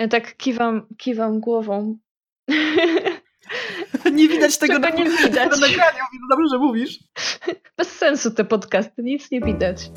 Ja tak kiwam, kiwam głową. Nie widać tego Czego na, nie widać. na nagraniu, więc dobrze, że mówisz. Bez sensu te podcasty, nic nie widać.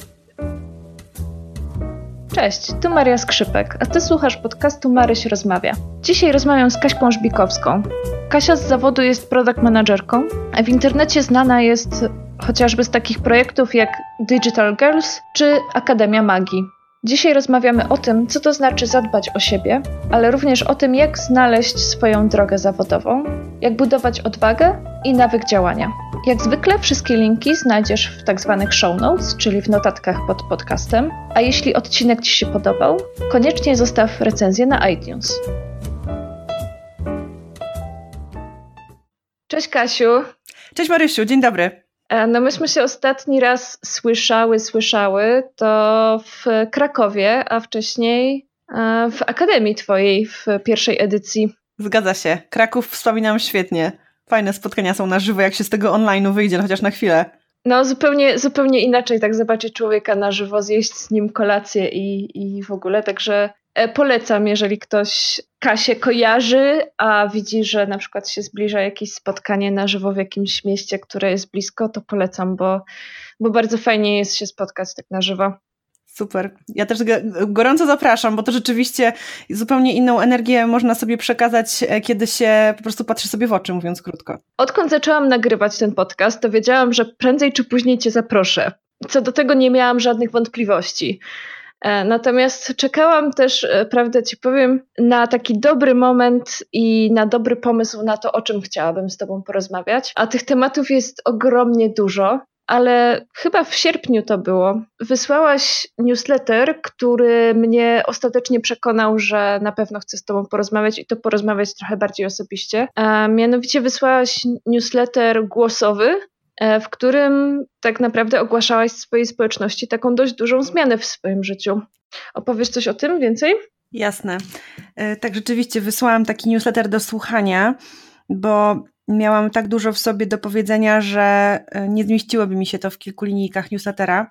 Cześć, tu Maria Skrzypek, a ty słuchasz podcastu Maryś Rozmawia. Dzisiaj rozmawiam z Kaśką Żbikowską. Kasia z zawodu jest product managerką, a w internecie znana jest chociażby z takich projektów jak Digital Girls czy Akademia Magii. Dzisiaj rozmawiamy o tym, co to znaczy zadbać o siebie, ale również o tym, jak znaleźć swoją drogę zawodową, jak budować odwagę i nawyk działania. Jak zwykle wszystkie linki znajdziesz w tak zwanych show notes, czyli w notatkach pod podcastem, a jeśli odcinek Ci się podobał, koniecznie zostaw recenzję na iTunes. Cześć Kasiu. Cześć Marysiu, dzień dobry. E, No myśmy się ostatni raz słyszały, słyszały to w Krakowie, a wcześniej e, w Akademii Twojej w pierwszej edycji. Zgadza się. Kraków wspominam świetnie. Fajne spotkania są na żywo, jak się z tego online'u wyjdzie, no chociaż na chwilę. No zupełnie, zupełnie inaczej tak zobaczyć człowieka na żywo, zjeść z nim kolację i, i w ogóle, także e, polecam, jeżeli ktoś Kasię kojarzy, a widzi, że na przykład się zbliża jakieś spotkanie na żywo w jakimś mieście, które jest blisko, to polecam, bo, bo bardzo fajnie jest się spotkać tak na żywo. Super. Ja też gorąco zapraszam, bo to rzeczywiście zupełnie inną energię można sobie przekazać, e, kiedy się po prostu patrzy sobie w oczy, mówiąc krótko. Odkąd zaczęłam nagrywać ten podcast, to wiedziałam, że prędzej czy później Cię zaproszę. Co do tego nie miałam żadnych wątpliwości. E, natomiast czekałam też, e, prawdę Ci powiem, na taki dobry moment i na dobry pomysł na to, o czym chciałabym z Tobą porozmawiać. A tych tematów jest ogromnie dużo ale chyba w sierpniu to było. Wysłałaś newsletter, który mnie ostatecznie przekonał, że na pewno chcę z Tobą porozmawiać i to porozmawiać trochę bardziej osobiście. A mianowicie wysłałaś newsletter głosowy, e, w którym tak naprawdę ogłaszałaś swojej społeczności taką dość dużą zmianę w swoim życiu. Opowiesz coś o tym więcej? Jasne. E, tak, rzeczywiście wysłałam taki newsletter do słuchania, bo miałam tak dużo w sobie do powiedzenia, że e, nie zmieściłoby mi się to w kilku linijkach newslettera.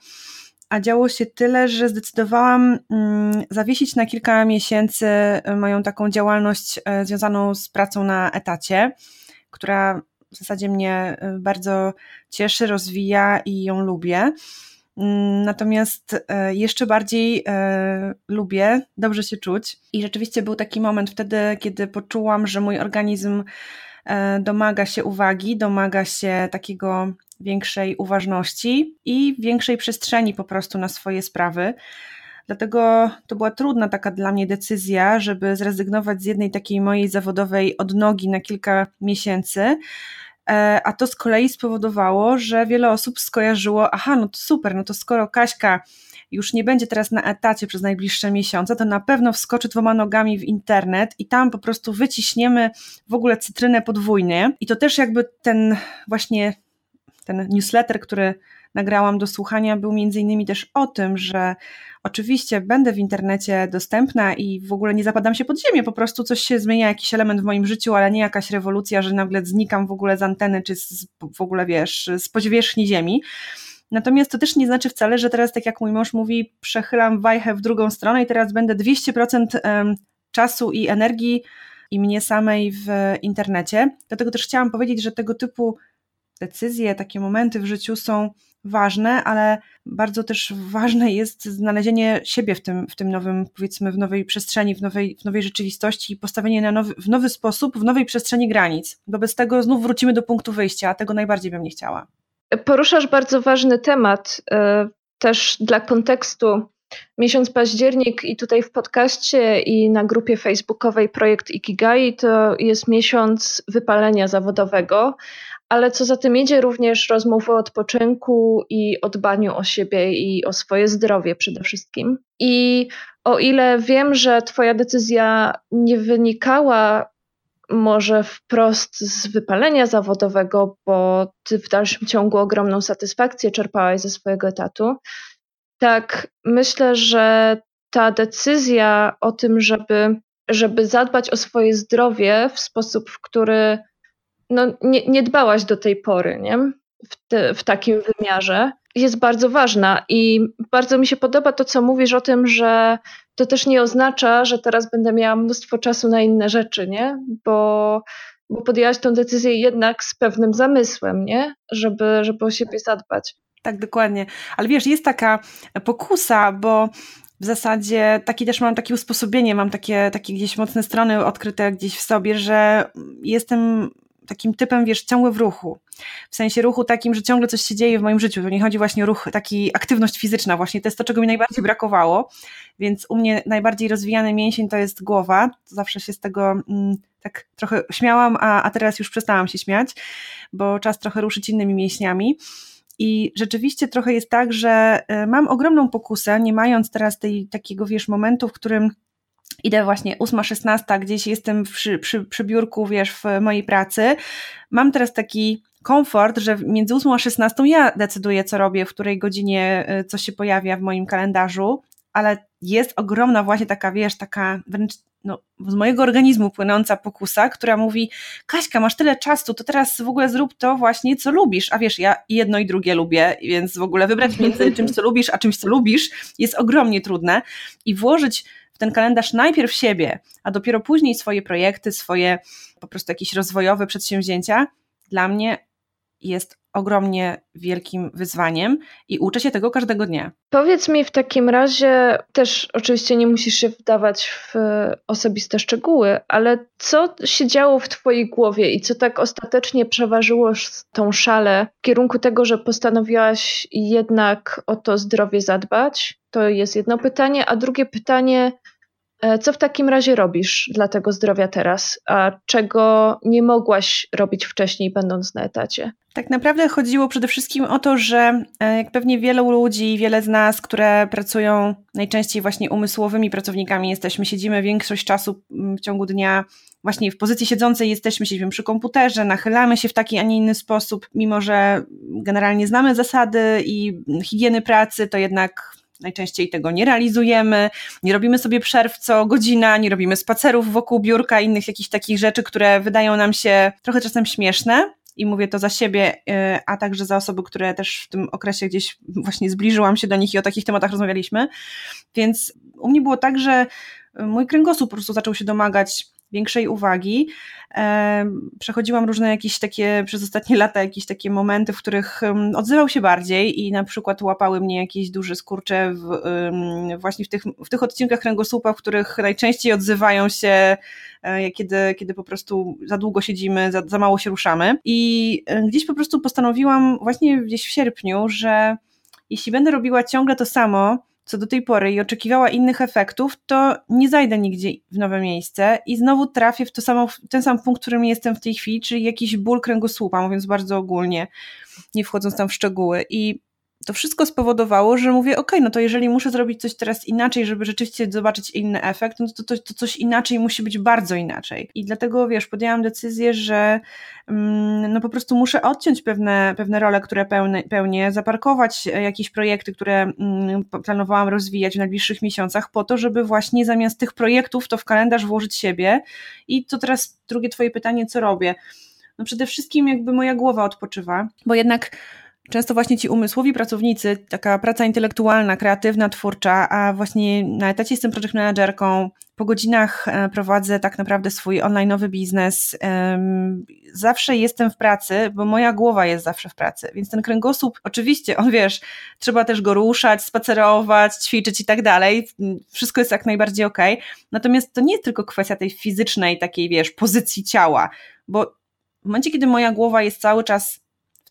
A działo się tyle, że zdecydowałam mm, zawiesić na kilka miesięcy e, moją taką działalność e, związaną z pracą na etacie, która w zasadzie mnie bardzo cieszy, rozwija i ją lubię. Mm, natomiast jeszcze bardziej lubię dobrze się czuć. I rzeczywiście był taki moment wtedy, kiedy poczułam, że mój organizm E, domaga się uwagi, domaga się takiego większej uważności i większej przestrzeni po prostu na swoje sprawy. Dlatego to była trudna taka dla mnie decyzja, żeby zrezygnować z jednej takiej mojej zawodowej odnogi na kilka miesięcy. E, a to z kolei spowodowało, że wiele osób skojarzyło, aha, no to super, no to skoro Kaśka już nie będzie teraz na etacie przez najbliższe miesiące, to na pewno wskoczy dwoma nogami w internet i tam po prostu wyciśniemy w ogóle cytrynę podwójnie. I to też jakby ten właśnie ten newsletter, który nagrałam do słuchania, był między innymi też o tym, że oczywiście będę w internecie dostępna i w ogóle nie zapadam się pod ziemię, po prostu coś się zmienia, jakiś element w moim życiu, ale nie jakaś rewolucja, że nagle znikam w ogóle z anteny, czy z, w ogóle wiesz, z powierzchni ziemi. Natomiast to też nie znaczy wcale, że teraz, tak jak mój mąż mówi, przechylam wajchę w drugą stronę i teraz będę 200% czasu i energii i mnie samej w internecie. Dlatego też chciałam powiedzieć, że tego typu decyzje, takie momenty w życiu są ważne, ale bardzo też ważne jest znalezienie siebie w tym, w tym nowym, powiedzmy, w nowej przestrzeni, w nowej, w nowej rzeczywistości i postawienie na nowy, w nowy sposób, w nowej przestrzeni granic. Bo bez tego znów wrócimy do punktu wyjścia, a tego najbardziej bym nie chciała. Poruszasz bardzo ważny temat, e, też dla kontekstu. Miesiąc październik i tutaj w podcaście i na grupie facebookowej Projekt Ikigai to jest miesiąc wypalenia zawodowego, ale co za tym idzie również rozmowy o odpoczynku i o dbaniu o siebie i o swoje zdrowie przede wszystkim. I o ile wiem, że Twoja decyzja nie wynikała może wprost z wypalenia zawodowego, bo ty w dalszym ciągu ogromną satysfakcję czerpałaś ze swojego etatu. Tak, myślę, że ta decyzja o tym, żeby, żeby zadbać o swoje zdrowie w sposób, w który no, nie, nie dbałaś do tej pory, nie? W, te, w takim wymiarze, jest bardzo ważna i bardzo mi się podoba to, co mówisz o tym, że to też nie oznacza, że teraz będę miała mnóstwo czasu na inne rzeczy, nie? Bo, bo podjęłaś tę decyzję jednak z pewnym zamysłem, nie? Żeby, żeby o siebie zadbać. Tak, dokładnie. Ale wiesz, jest taka pokusa, bo w zasadzie taki też mam takie usposobienie, mam takie, takie gdzieś mocne strony odkryte gdzieś w sobie, że jestem takim typem, wiesz, ciągle w ruchu. W sensie ruchu takim, że ciągle coś się dzieje w moim życiu. To nie chodzi właśnie o ruch, taki aktywność fizyczna właśnie. To jest to, czego mi najbardziej brakowało. Więc u mnie najbardziej rozwijany mięsień to jest głowa. Zawsze się z tego mm, tak trochę śmiałam, a, a teraz już przestałam się śmiać, bo czas trochę ruszyć innymi mięśniami. I rzeczywiście trochę jest tak, że e, mam ogromną pokusę, nie mając teraz tej takiego, wiesz, momentu, w którym idę właśnie 8-16, gdzieś jestem przy, przy, przy biurku, wiesz, w mojej pracy. Mam teraz taki komfort, że między 8 a 16 ja decyduję, co robię, w której godzinie e, coś się pojawia w moim kalendarzu, ale jest ogromna właśnie taka, wiesz, taka wręcz no, z mojego organizmu płynąca pokusa, która mówi: Kaśka, masz tyle czasu, to teraz w ogóle zrób to właśnie, co lubisz. A wiesz, ja jedno i drugie lubię, więc w ogóle wybrać między czymś, co lubisz, a czymś, co lubisz, jest ogromnie trudne i włożyć ten kalendarz najpierw siebie, a dopiero później swoje projekty, swoje po prostu jakieś rozwojowe przedsięwzięcia, dla mnie jest ogromnie wielkim wyzwaniem i uczę się tego każdego dnia. Powiedz mi w takim razie, też oczywiście nie musisz się wdawać w osobiste szczegóły, ale co się działo w Twojej głowie i co tak ostatecznie przeważyło tą szalę w kierunku tego, że postanowiłaś jednak o to zdrowie zadbać? To jest jedno pytanie, a drugie pytanie, E, co w takim razie robisz dla tego zdrowia teraz, a czego nie mogłaś robić wcześniej, będąc na etacie? Tak naprawdę chodziło przede wszystkim o to, że e, jak pewnie wielu ludzi, wiele z nas, które pracują najczęściej właśnie umysłowymi pracownikami, jesteśmy, siedzimy większość czasu w ciągu dnia właśnie w pozycji siedzącej jesteśmy, siedzimy przy komputerze, nachylamy się w taki, a nie inny sposób, mimo że generalnie znamy zasady i higieny pracy, to jednak najczęściej tego nie realizujemy, nie robimy sobie przerw co godzina, nie robimy spacerów wokół biurka, innych jakichś takich rzeczy, które wydają nam się trochę czasem śmieszne. I mówię to za siebie, y, a także za osoby, które też w tym okresie gdzieś właśnie zbliżyłam się do nich i o takich tematach rozmawialiśmy. Więc u mnie było tak, że mój kręgosłup po prostu zaczął się domagać większej uwagi. Przechodziłam różne jakieś takie, przez ostatnie lata, jakieś takie momenty, w których odzywał się bardziej i na przykład łapały mnie jakieś duże skurcze w, właśnie w tych, w tych odcinkach kręgosłupa, w których najczęściej odzywają się, e, kiedy, kiedy po prostu za długo siedzimy, za, za mało się ruszamy. I e, gdzieś po prostu postanowiłam właśnie gdzieś w sierpniu, że jeśli będę robiła ciągle to samo, co do tej pory i oczekiwała innych efektów, to nie zajdę nigdzie w nowe miejsce i znowu trafię w, to samo, w ten sam punkt, w którym jestem w tej chwili, czyli jakiś ból kręgosłupa, mówiąc bardzo ogólnie, nie wchodząc tam w szczegóły. I to wszystko spowodowało, że mówię, ok, no to jeżeli muszę zrobić coś teraz inaczej, żeby rzeczywiście zobaczyć inny efekt, no to, to, to coś inaczej musi być bardzo inaczej. I dlatego, wiesz, podjęłam decyzję, że mm, no po prostu muszę odciąć pewne, pewne role, które pełne, pełnię, zaparkować jakieś projekty, które mm, planowałam rozwijać w najbliższych miesiącach po to, żeby właśnie zamiast tych projektów to w kalendarz włożyć siebie. I to teraz drugie twoje pytanie, co robię? No przede wszystkim jakby moja głowa odpoczywa, bo jednak często właśnie ci umysłowi pracownicy, taka praca intelektualna, kreatywna, twórcza, a właśnie na etacie jestem project managerką, po godzinach e, prowadzę tak naprawdę swój online'owy biznes. Zawsze jestem w pracy, bo moja głowa jest zawsze w pracy, więc ten kręgosłup, oczywiście, on wiesz, trzeba też go ruszać, spacerować, ćwiczyć i tak dalej. Wszystko jest jak najbardziej ok. Natomiast to nie jest tylko kwestia tej fizycznej, takiej, wiesz, pozycji ciała, bo w momencie, kiedy moja głowa jest cały czas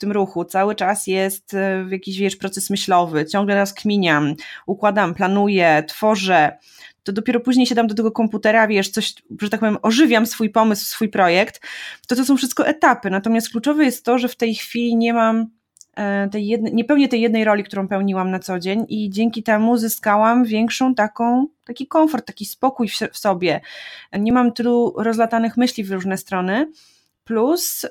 tym ruchu, cały czas jest e, jakiś, wiesz, proces myślowy, ciągle raz kminiam, układam, planuję, tworzę, to dopiero później siadam do tego komputera, wiesz, coś, że tak powiem, ożywiam swój pomysł, swój projekt, to to są wszystko etapy, natomiast kluczowe jest to, że w tej chwili nie mam e, tej jednej, nie pełnię tej jednej roli, którą pełniłam na co dzień i dzięki temu zyskałam większą taką, taki komfort, taki spokój w, w sobie. Nie mam tylu rozlatanych myśli w różne strony, plus yy,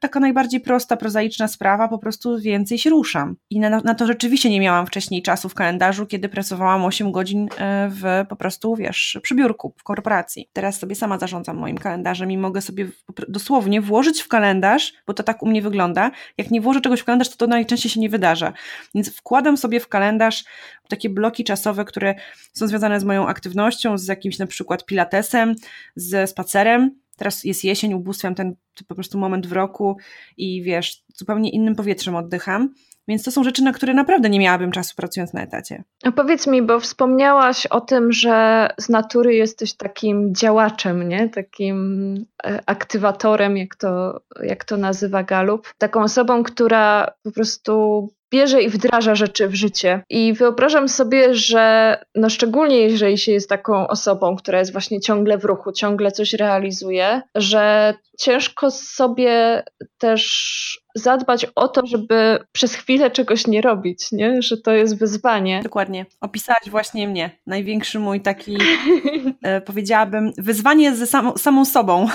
taka najbardziej prosta, prozaiczna sprawa, po prostu więcej się ruszam. I na, na to rzeczywiście nie miałam wcześniej czasu w kalendarzu, kiedy pracowałam 8 godzin yy, w po prostu, wiesz, przy biurku, w korporacji. Teraz sobie sama zarządzam moim kalendarzem i mogę sobie dosłownie włożyć w kalendarz, bo to tak u mnie wygląda. Jak nie włożę czegoś w kalendarz, to to najczęściej się nie wydarza. Więc wkładam sobie w kalendarz takie bloki czasowe, które są związane z moją aktywnością, z jakimś na przykład pilatesem, ze spacerem. Teraz jest jesień, ubóstwiam ten po prostu moment w roku i wiesz, zupełnie innym powietrzem oddycham. Więc to są rzeczy, na które naprawdę nie miałabym czasu pracując na etacie. A powiedz mi, bo wspomniałaś o tym, że z natury jesteś takim działaczem, nie? Takim e, aktywatorem, jak to, jak to nazywa Galup. Taką osobą, która po prostu bierze i wdraża rzeczy w życie. I wyobrażam sobie, że no szczególnie jeżeli się jest taką osobą, która jest właśnie ciągle w ruchu, ciągle coś realizuje, że ciężko sobie też zadbać o to, żeby przez chwilę czegoś nie robić, nie? że to jest wyzwanie. Dokładnie. Opisałaś właśnie mnie. Największy mój taki, e, powiedziałabym, wyzwanie ze samą, samą sobą.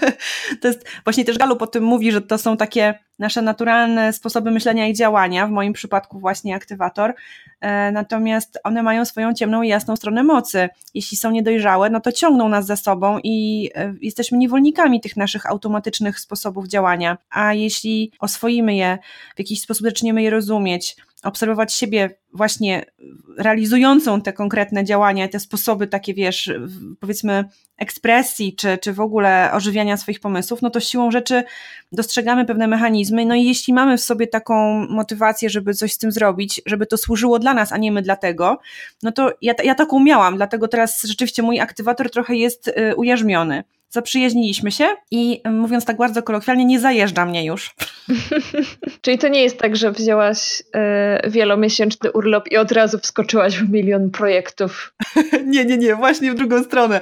to jest właśnie też Galup o tym mówi, że to są takie nasze naturalne sposoby myślenia i działania, w moim przypadku właśnie aktywator, e, natomiast one mają swoją ciemną i jasną stronę mocy. Jeśli są niedojrzałe, no to ciągną nas za sobą i e, jesteśmy niewolnikami tych naszych automatycznych sposobów działania, a jeśli oswoimy je, w jakiś sposób zaczniemy je rozumieć, obserwować siebie właśnie realizującą te konkretne działania, te sposoby takie, wiesz, powiedzmy ekspresji, czy, czy w ogóle ożywiania swoich pomysłów, no to siłą rzeczy dostrzegamy pewne mechanizmy, no i jeśli mamy w sobie taką motywację, żeby coś z tym zrobić, żeby to służyło dla nas, a nie my dla tego, no to ja, ja taką miałam, dlatego teraz rzeczywiście mój aktywator trochę jest y, ujarzmiony zaprzyjaźniliśmy się i mówiąc tak bardzo kolokwialnie, nie zajeżdża mnie już. Czyli to nie jest tak, że wzięłaś y, wielomiesięczny urlop i od razu wskoczyłaś w milion projektów. nie, nie, nie, właśnie w drugą stronę.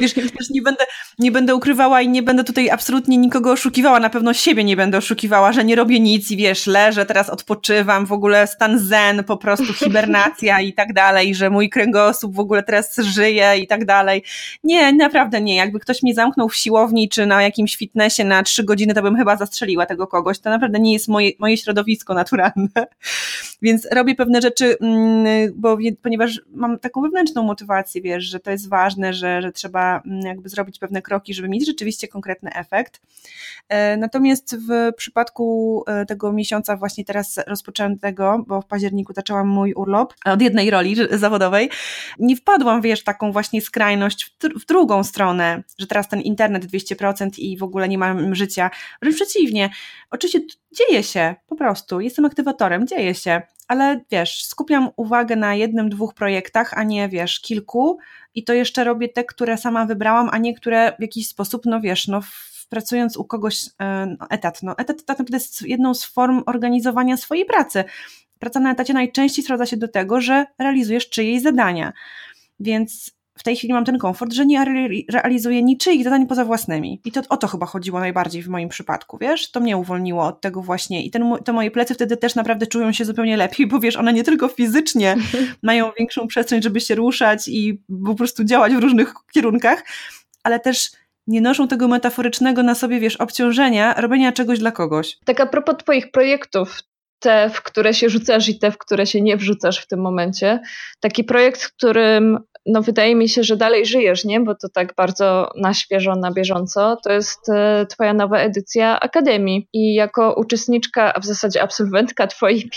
Wiesz, też nie będę, nie będę ukrywała i nie będę tutaj absolutnie nikogo oszukiwała, na pewno siebie nie będę oszukiwała, że nie robię nic i wiesz, leżę, teraz odpoczywam, w ogóle stan zen, po prostu hibernacja i tak dalej, że mój kręgosłup w ogóle teraz żyje i tak dalej. Nie, naprawdę nie. Jakby ktoś mnie zamknął zamknął w siłowni czy na jakimś fitnessie na trzy godziny, to bym chyba zastrzeliła tego kogoś. To naprawdę nie jest moje, moje środowisko naturalne. Więc robię pewne rzeczy, mm, bo, ponieważ mam taką wewnętrzną motywację, wiesz, że to jest ważne, że, że trzeba mm, jakby zrobić pewne kroki, żeby mieć rzeczywiście konkretny efekt. E, natomiast w przypadku e, tego miesiąca właśnie teraz rozpoczęłam tego, bo w październiku zaczęłam mój urlop od jednej roli zawodowej, nie wpadłam, wiesz, taką właśnie skrajność w, w drugą stronę, że teraz ten internet 200% i w ogóle nie mam życia. Wręcz przeciwnie. Oczywiście dzieje się, po prostu. Jestem aktywatorem, dzieje się, ale wiesz, skupiam uwagę na jednym, dwóch projektach, a nie wiesz, kilku i to jeszcze robię te, które sama wybrałam, a nie które w jakiś sposób, no wiesz, no pracując u kogoś e, no, etat. No, etat tak naprawdę jest jedną z form organizowania swojej pracy. Praca na etacie najczęściej sprowadza się do tego, że realizujesz czyjeś zadania. Więc w tej chwili mam ten komfort, że nie realizuję niczyich zadań poza własnymi. I to o to chyba chodziło najbardziej w moim przypadku, wiesz? To mnie uwolniło od tego właśnie. I ten, te moje plecy wtedy też naprawdę czują się zupełnie lepiej, bo wiesz, one nie tylko fizycznie mają większą przestrzeń, żeby się ruszać i po prostu działać w różnych kierunkach, ale też nie noszą tego metaforycznego na sobie, wiesz, obciążenia robienia czegoś dla kogoś. Tak a propos twoich projektów, te, w które się rzucasz i te, w które się nie wrzucasz w tym momencie. Taki projekt, w którym no wydaje mi się, że dalej żyjesz, nie? Bo to tak bardzo na świeżo, na bieżąco. To jest e, twoja nowa edycja Akademii. I jako uczestniczka, a w zasadzie absolwentka twojej,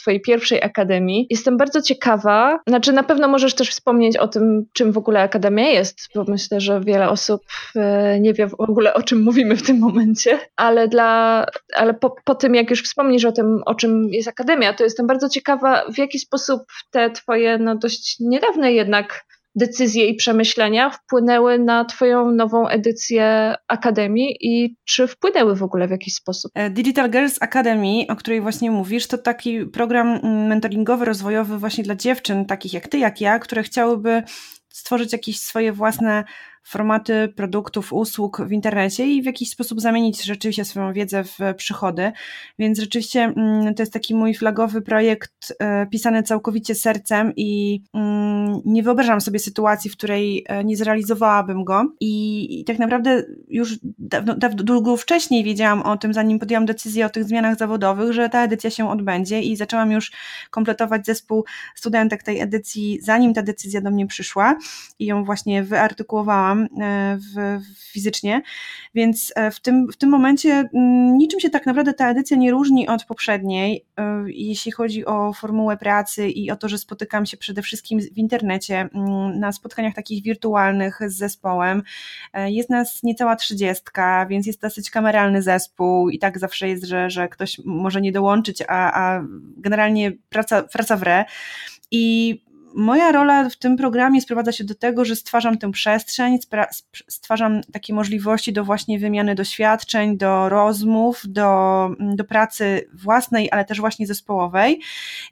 twojej pierwszej Akademii, jestem bardzo ciekawa, znaczy na pewno możesz też wspomnieć o tym, czym w ogóle Akademia jest, bo myślę, że wiele osób e, nie wie w ogóle, o czym mówimy w tym momencie, ale dla, ale po, po tym, jak już wspomnisz o tym, o czym jest Akademia, to jestem bardzo ciekawa, w jaki sposób te twoje, no dość niedawne jednak decyzje i przemyślenia wpłynęły na Twoją nową edycję Akademii i czy wpłynęły w ogóle w jakiś sposób? E, Digital Girls Academy, o której właśnie mówisz, to taki program mm, mentoringowy, rozwojowy właśnie dla dziewczyn, takich jak Ty, jak ja, które chciałyby stworzyć jakieś swoje własne formaty produktów, usług w internecie i w jakiś sposób zamienić rzeczywiście swoją wiedzę w przychody. Więc rzeczywiście mm, to jest taki mój flagowy projekt e, pisany całkowicie sercem i mm, nie wyobrażam sobie sytuacji, w której e, nie zrealizowałabym go. I, tak naprawdę już dawno, długo wcześniej wiedziałam o tym, zanim podjęłam decyzję o tych zmianach zawodowych, że ta edycja się odbędzie i zaczęłam już kompletować zespół studentek tej edycji, zanim ta decyzja do mnie przyszła i ją właśnie wyartykułowałam e, w, fizycznie, więc w tym, w tym momencie mm, niczym się tak naprawdę ta edycja nie różni od poprzedniej, e, jeśli chodzi o formułę pracy i o to, że spotykam się przede wszystkim w internecie, mm, na spotkaniach takich wirtualnych z zespołem. E, jest nas niecała trzydziestka, więc jest dosyć kameralny zespół i tak zawsze jest, że, że ktoś może nie dołączyć, a, a generalnie praca, praca w re. I moja rola w tym programie sprowadza się do tego, że stwarzam tę przestrzeń, stwarzam takie możliwości do właśnie wymiany doświadczeń, do rozmów, do, do pracy własnej, ale też właśnie zespołowej.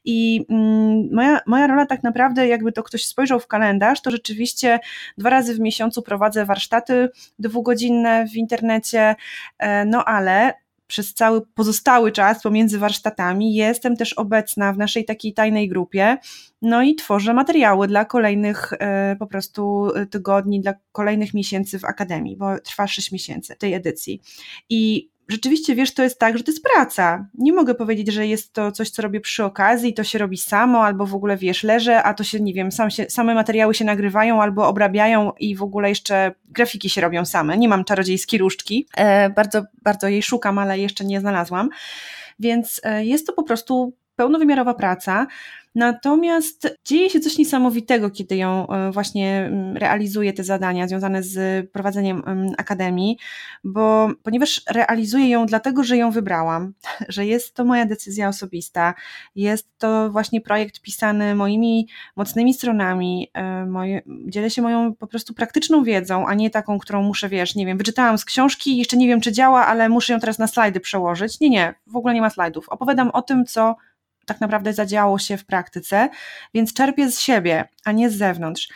I mm, moja, moja rola tak naprawdę, jakby to ktoś spojrzał w kalendarz, to rzeczywiście dwa razy w miesiącu prowadzę warsztaty dwugodzinne w internecie, e, no ale przez cały pozostały czas pomiędzy warsztatami jestem też obecna w naszej takiej tajnej grupie, no i tworzę materiały dla kolejnych e, po prostu tygodni, dla kolejnych miesięcy w Akademii, bo trwa 6 miesięcy tej edycji. I rzeczywiście, wiesz, to jest tak, że to jest praca. Nie mogę powiedzieć, że jest to coś, co robię przy okazji, to się robi samo, albo w ogóle, wiesz, leżę, a to się, nie wiem, sam się, same materiały się nagrywają albo obrabiają i w ogóle jeszcze grafiki się robią same. Nie mam czarodziejskiej różdżki. E, bardzo, bardzo jej szukam, ale jeszcze nie znalazłam. Więc e, jest to po prostu pełnowymiarowa praca. Natomiast dzieje się coś niesamowitego, kiedy ją e, właśnie mm, realizuje te zadania związane z prowadzeniem mm, akademii, bo ponieważ realizuję ją dlatego, że ją wybrałam, że jest to moja decyzja osobista, jest to właśnie projekt pisany moimi mocnymi stronami, e, moje, dzielę się moją po prostu praktyczną wiedzą, a nie taką, którą muszę, wiesz, nie wiem, wyczytałam z książki, jeszcze nie wiem, czy działa, ale muszę ją teraz na slajdy przełożyć. Nie, nie, w ogóle nie ma slajdów. Opowiadam o tym, co tak naprawdę zadziało się w praktyce, więc czerpię z siebie, a nie z zewnątrz.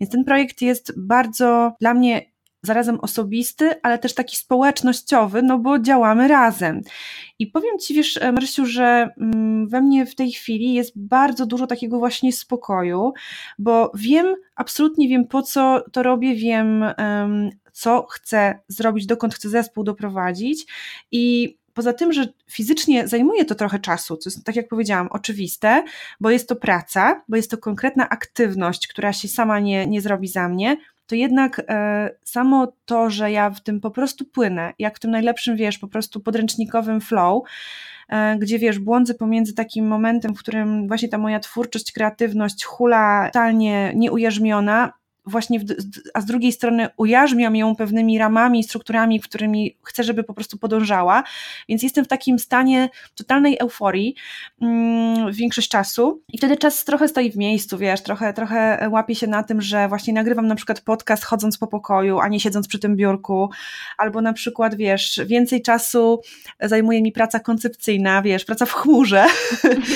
Więc ten projekt jest bardzo dla mnie zarazem osobisty, ale też taki społecznościowy, no bo działamy razem. I powiem Ci, wiesz, Marysiu, że mm, we mnie w tej chwili jest bardzo dużo takiego właśnie spokoju, bo wiem, absolutnie wiem po co to robię, wiem co chcę zrobić, dokąd chcę zespół doprowadzić i poza tym, że fizycznie zajmuje to trochę czasu, co jest, tak jak powiedziałam, oczywiste, bo jest to praca, bo jest to konkretna aktywność, która się sama nie, nie zrobi za mnie, to jednak e, samo to, że ja w tym po prostu płynę, jak w tym najlepszym, wiesz, po prostu podręcznikowym flow, e, gdzie wiesz, błądzę pomiędzy takim momentem, w którym właśnie ta moja twórczość, kreatywność hula totalnie nieujarzmiona, właśnie, w, a z drugiej strony ujarzmiam ją pewnymi ramami, strukturami, którymi chcę, żeby po prostu podążała, więc jestem w takim stanie totalnej euforii mm, większość czasu. I wtedy czas trochę stoi w miejscu, wiesz, trochę, trochę łapię się na tym, że właśnie nagrywam na przykład podcast chodząc po pokoju, a nie siedząc przy tym biurku, albo na przykład, wiesz, więcej czasu zajmuje mi praca koncepcyjna, wiesz, praca w chmurze,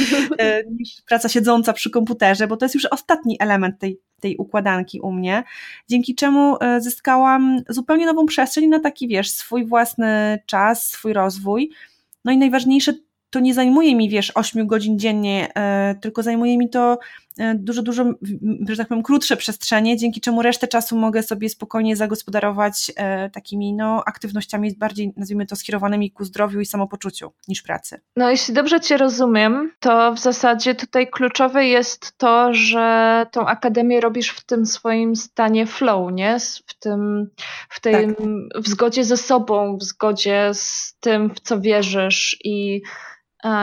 niż praca siedząca przy komputerze, bo to jest już ostatni element tej tej układanki u mnie, dzięki czemu e, zyskałam zupełnie nową przestrzeń na taki, wiesz, swój własny czas, swój rozwój. No i najważniejsze, to nie zajmuje mi, wiesz, 8 godzin dziennie, e, tylko zajmuje mi to dużo, dużo, że tak powiem, krótsze przestrzenie, dzięki czemu resztę czasu mogę sobie spokojnie zagospodarować e, takimi no, aktywnościami bardziej, nazwijmy to, skierowanymi ku zdrowiu i samopoczuciu niż pracy. No, jeśli dobrze Cię rozumiem, to w zasadzie tutaj kluczowe jest to, że tą akademię robisz w tym swoim stanie flow, nie? W tym, w tym, tak. w zgodzie ze sobą, w zgodzie z tym, w co wierzysz i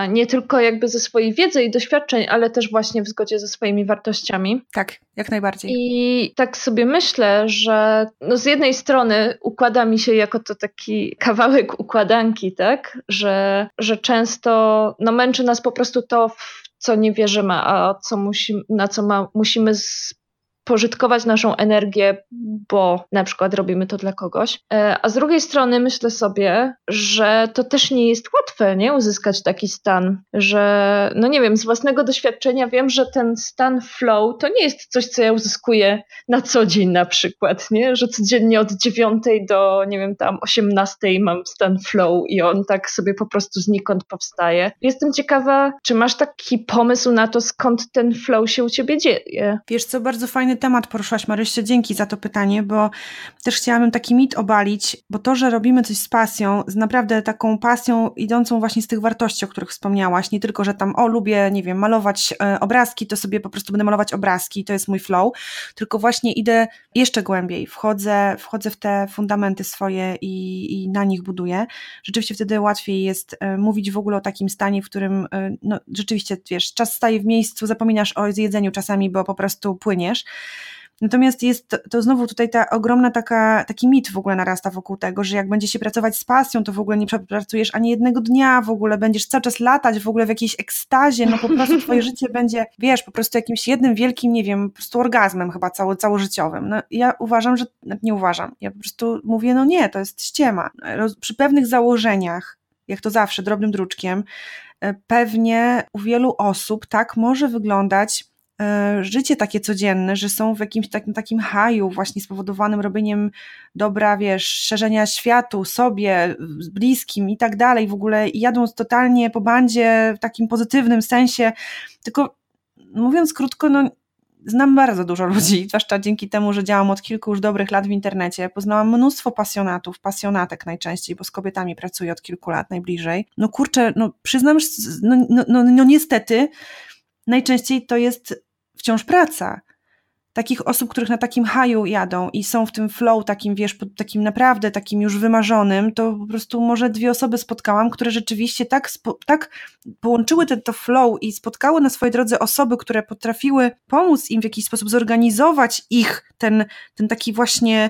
nie tylko jakby ze swojej wiedzy i doświadczeń, ale też właśnie w zgodzie ze swoimi wartościami. Tak, jak najbardziej. I tak sobie myślę, że no z jednej strony układa mi się jako to taki kawałek układanki, tak, że, że często no męczy nas po prostu to, w co nie wierzymy, a co musimy, na co ma, musimy z, pożytkować naszą energię, bo na przykład robimy to dla kogoś. E, a z drugiej strony myślę sobie, że to też nie jest łatwe, nie? Uzyskać taki stan, że no nie wiem, z własnego doświadczenia wiem, że ten stan flow to nie jest coś, co ja uzyskuję na co dzień na przykład, nie? Że codziennie od dziewiątej do, nie wiem, tam osiemnastej mam stan flow i on tak sobie po prostu znikąd powstaje. Jestem ciekawa, czy masz taki pomysł na to, skąd ten flow się u ciebie dzieje? Wiesz co, bardzo fajny temat poruszyłaś Maryście, dzięki za to pytanie, bo też chciałabym taki mit obalić, bo to, że robimy coś z pasją, z naprawdę taką pasją idącą właśnie z tych wartości, o których wspomniałaś, nie tylko, że tam o lubię, nie wiem, malować e, obrazki, to sobie po prostu będę malować obrazki, to jest mój flow, tylko właśnie idę jeszcze głębiej, wchodzę, wchodzę w te fundamenty swoje i, i na nich buduję. Rzeczywiście wtedy łatwiej jest e, mówić w ogóle o takim stanie, w którym e, no, rzeczywiście, wiesz, czas staje w miejscu, zapominasz o jedzeniu czasami, bo po prostu płyniesz. Natomiast jest to, znowu tutaj ta ogromna taka, taki mit w ogóle narasta wokół tego, że jak będzie się pracować z pasją, to w ogóle nie przepracujesz ani jednego dnia, w ogóle będziesz cały czas latać w ogóle w jakiejś ekstazie, no po prostu twoje życie będzie, wiesz, po prostu jakimś jednym wielkim, nie wiem, po prostu orgazmem chyba cało, całożyciowym. No ja uważam, że, nie uważam, ja po prostu mówię, no nie, to jest ściema. Przy pewnych założeniach, jak to zawsze, drobnym druczkiem, e, pewnie u wielu osób tak może wyglądać życie takie codzienne, że są w jakimś takim, takim haju właśnie spowodowanym robieniem dobra, wiesz, szerzenia światu, sobie, bliskim i tak dalej, w ogóle jadąc totalnie po bandzie w takim pozytywnym sensie, tylko mówiąc krótko, no znam bardzo dużo ludzi, zwłaszcza dzięki temu, że działam od kilku już dobrych lat w internecie. Poznałam mnóstwo pasjonatów, pasjonatek najczęściej, bo z kobietami pracuję od kilku lat najbliżej. No kurczę, no przyznam, no, no, no, no niestety, najczęściej to jest wciąż praca. Takich osób, których na takim haju jadą i są w tym flow takim, wiesz, takim naprawdę takim już wymarzonym, to po prostu może dwie osoby spotkałam, które rzeczywiście tak, tak połączyły ten to flow i spotkały na swojej drodze osoby, które potrafiły pomóc im w jakiś sposób zorganizować ich, ten, ten taki właśnie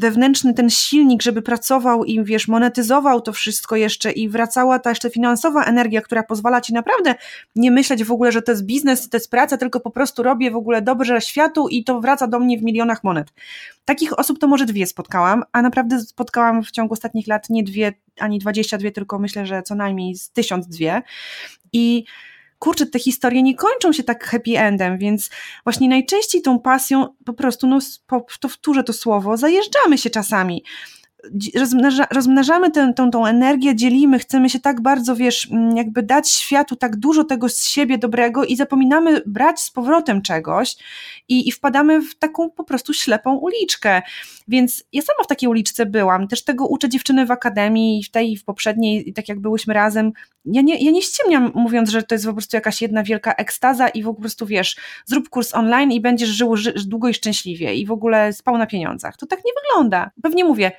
wewnętrzny ten silnik, żeby pracował i wiesz, monetyzował to wszystko jeszcze i wracała ta jeszcze finansowa energia, która pozwala ci naprawdę nie myśleć w ogóle, że to jest biznes, to jest praca, tylko po prostu robię w ogóle dobrze światu i to wraca do mnie w milionach monet. Takich osób to może dwie spotkałam, a naprawdę spotkałam w ciągu ostatnich lat nie dwie, ani dwadzieścia dwie, tylko myślę, że co najmniej z tysiąc dwie. I kurczę, te historie nie kończą się tak happy endem, więc właśnie najczęściej tą pasją po prostu, no, powtórzę to słowo, zajeżdżamy się czasami rozmnaża, rozmnażamy tę, tą, tą energię, dzielimy, chcemy się tak bardzo, wiesz, mm, jakby dać światu tak dużo tego z siebie dobrego i zapominamy brać z powrotem czegoś i, i wpadamy w taką po prostu ślepą uliczkę. Więc ja sama w takiej uliczce byłam, też tego uczę dziewczyny w akademii, w tej i w poprzedniej, tak jak byłyśmy razem. Ja nie, ja nie ściemniam mówiąc, że to jest po prostu jakaś jedna wielka ekstaza i po prostu, wiesz, zrób kurs online i będziesz żył ży, długo i szczęśliwie i w ogóle spał na pieniądzach. To tak nie wygląda. Pewnie mówię,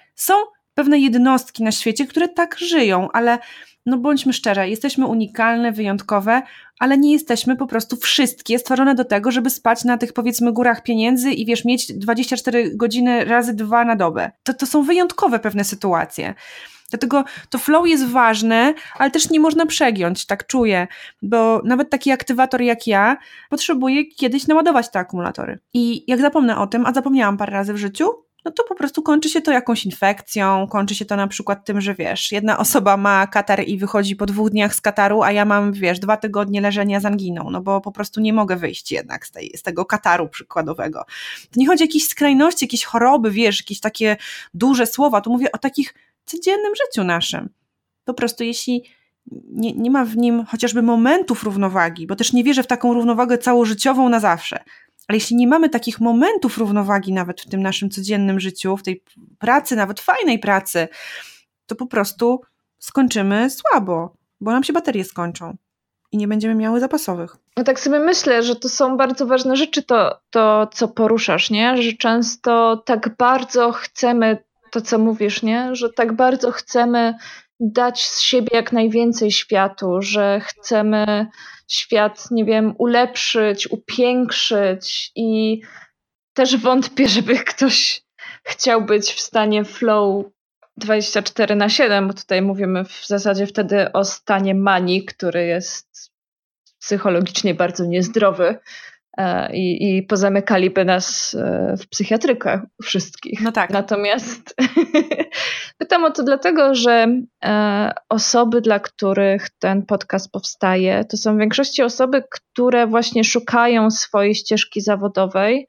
pewne jednostki na świecie, które tak żyją, ale no bądźmy szczere, jesteśmy unikalne, wyjątkowe, ale nie jesteśmy po prostu wszystkie stworzone do tego, żeby spać na tych powiedzmy górach pieniędzy i wiesz, mieć 24 godziny razy dwa na dobę. To, to są wyjątkowe pewne sytuacje. Dlatego to flow jest ważne, ale też nie można przegiąć, tak czuję, bo nawet taki aktywator jak ja potrzebuje kiedyś naładować te akumulatory. I jak zapomnę o tym, a zapomniałam parę razy w życiu, no to po prostu kończy się to jakąś infekcją, kończy się to na przykład tym, że wiesz, jedna osoba ma katar i wychodzi po dwóch dniach z kataru, a ja mam, wiesz, dwa tygodnie leżenia z anginą, no bo po prostu nie mogę wyjść jednak z, tej, z tego kataru przykładowego. To nie chodzi o jakieś skrajności, jakieś choroby, wiesz, jakieś takie duże słowa, tu mówię o takich codziennym życiu naszym. Po prostu jeśli nie, nie ma w nim chociażby momentów równowagi, bo też nie wierzę w taką równowagę całożyciową na zawsze, ale jeśli nie mamy takich momentów równowagi nawet w tym naszym codziennym życiu, w tej pracy, nawet fajnej pracy, to po prostu skończymy słabo, bo nam się baterie skończą i nie będziemy miały zapasowych. No tak sobie myślę, że to są bardzo ważne rzeczy, to, to co poruszasz, nie? Że często tak bardzo chcemy to, co mówisz, nie? Że tak bardzo chcemy dać z siebie jak najwięcej światu, że chcemy świat, nie wiem, ulepszyć, upiększyć i też wątpię, żeby ktoś chciał być w stanie flow 24 na 7, bo tutaj mówimy w zasadzie wtedy o stanie manii, który jest psychologicznie bardzo niezdrowy, i, i pozamykaliby nas e, w psychiatrykach wszystkich. No tak. Natomiast pytam o to dlatego, że osoby, dla których ten podcast powstaje, to są w większości osoby, które właśnie szukają swojej ścieżki zawodowej,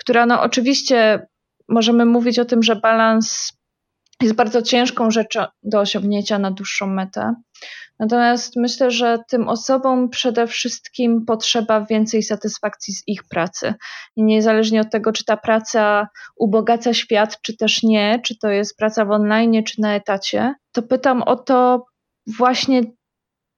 która no oczywiście możemy mówić o tym, że balans jest bardzo ciężką rzeczą do osiągnięcia na dłuższą metę. Natomiast myślę, że tym osobom przede wszystkim potrzeba więcej satysfakcji z ich pracy. I niezależnie od tego, czy ta praca ubogaca świat, czy też nie, czy to jest praca w online, czy na etacie, to pytam o to właśnie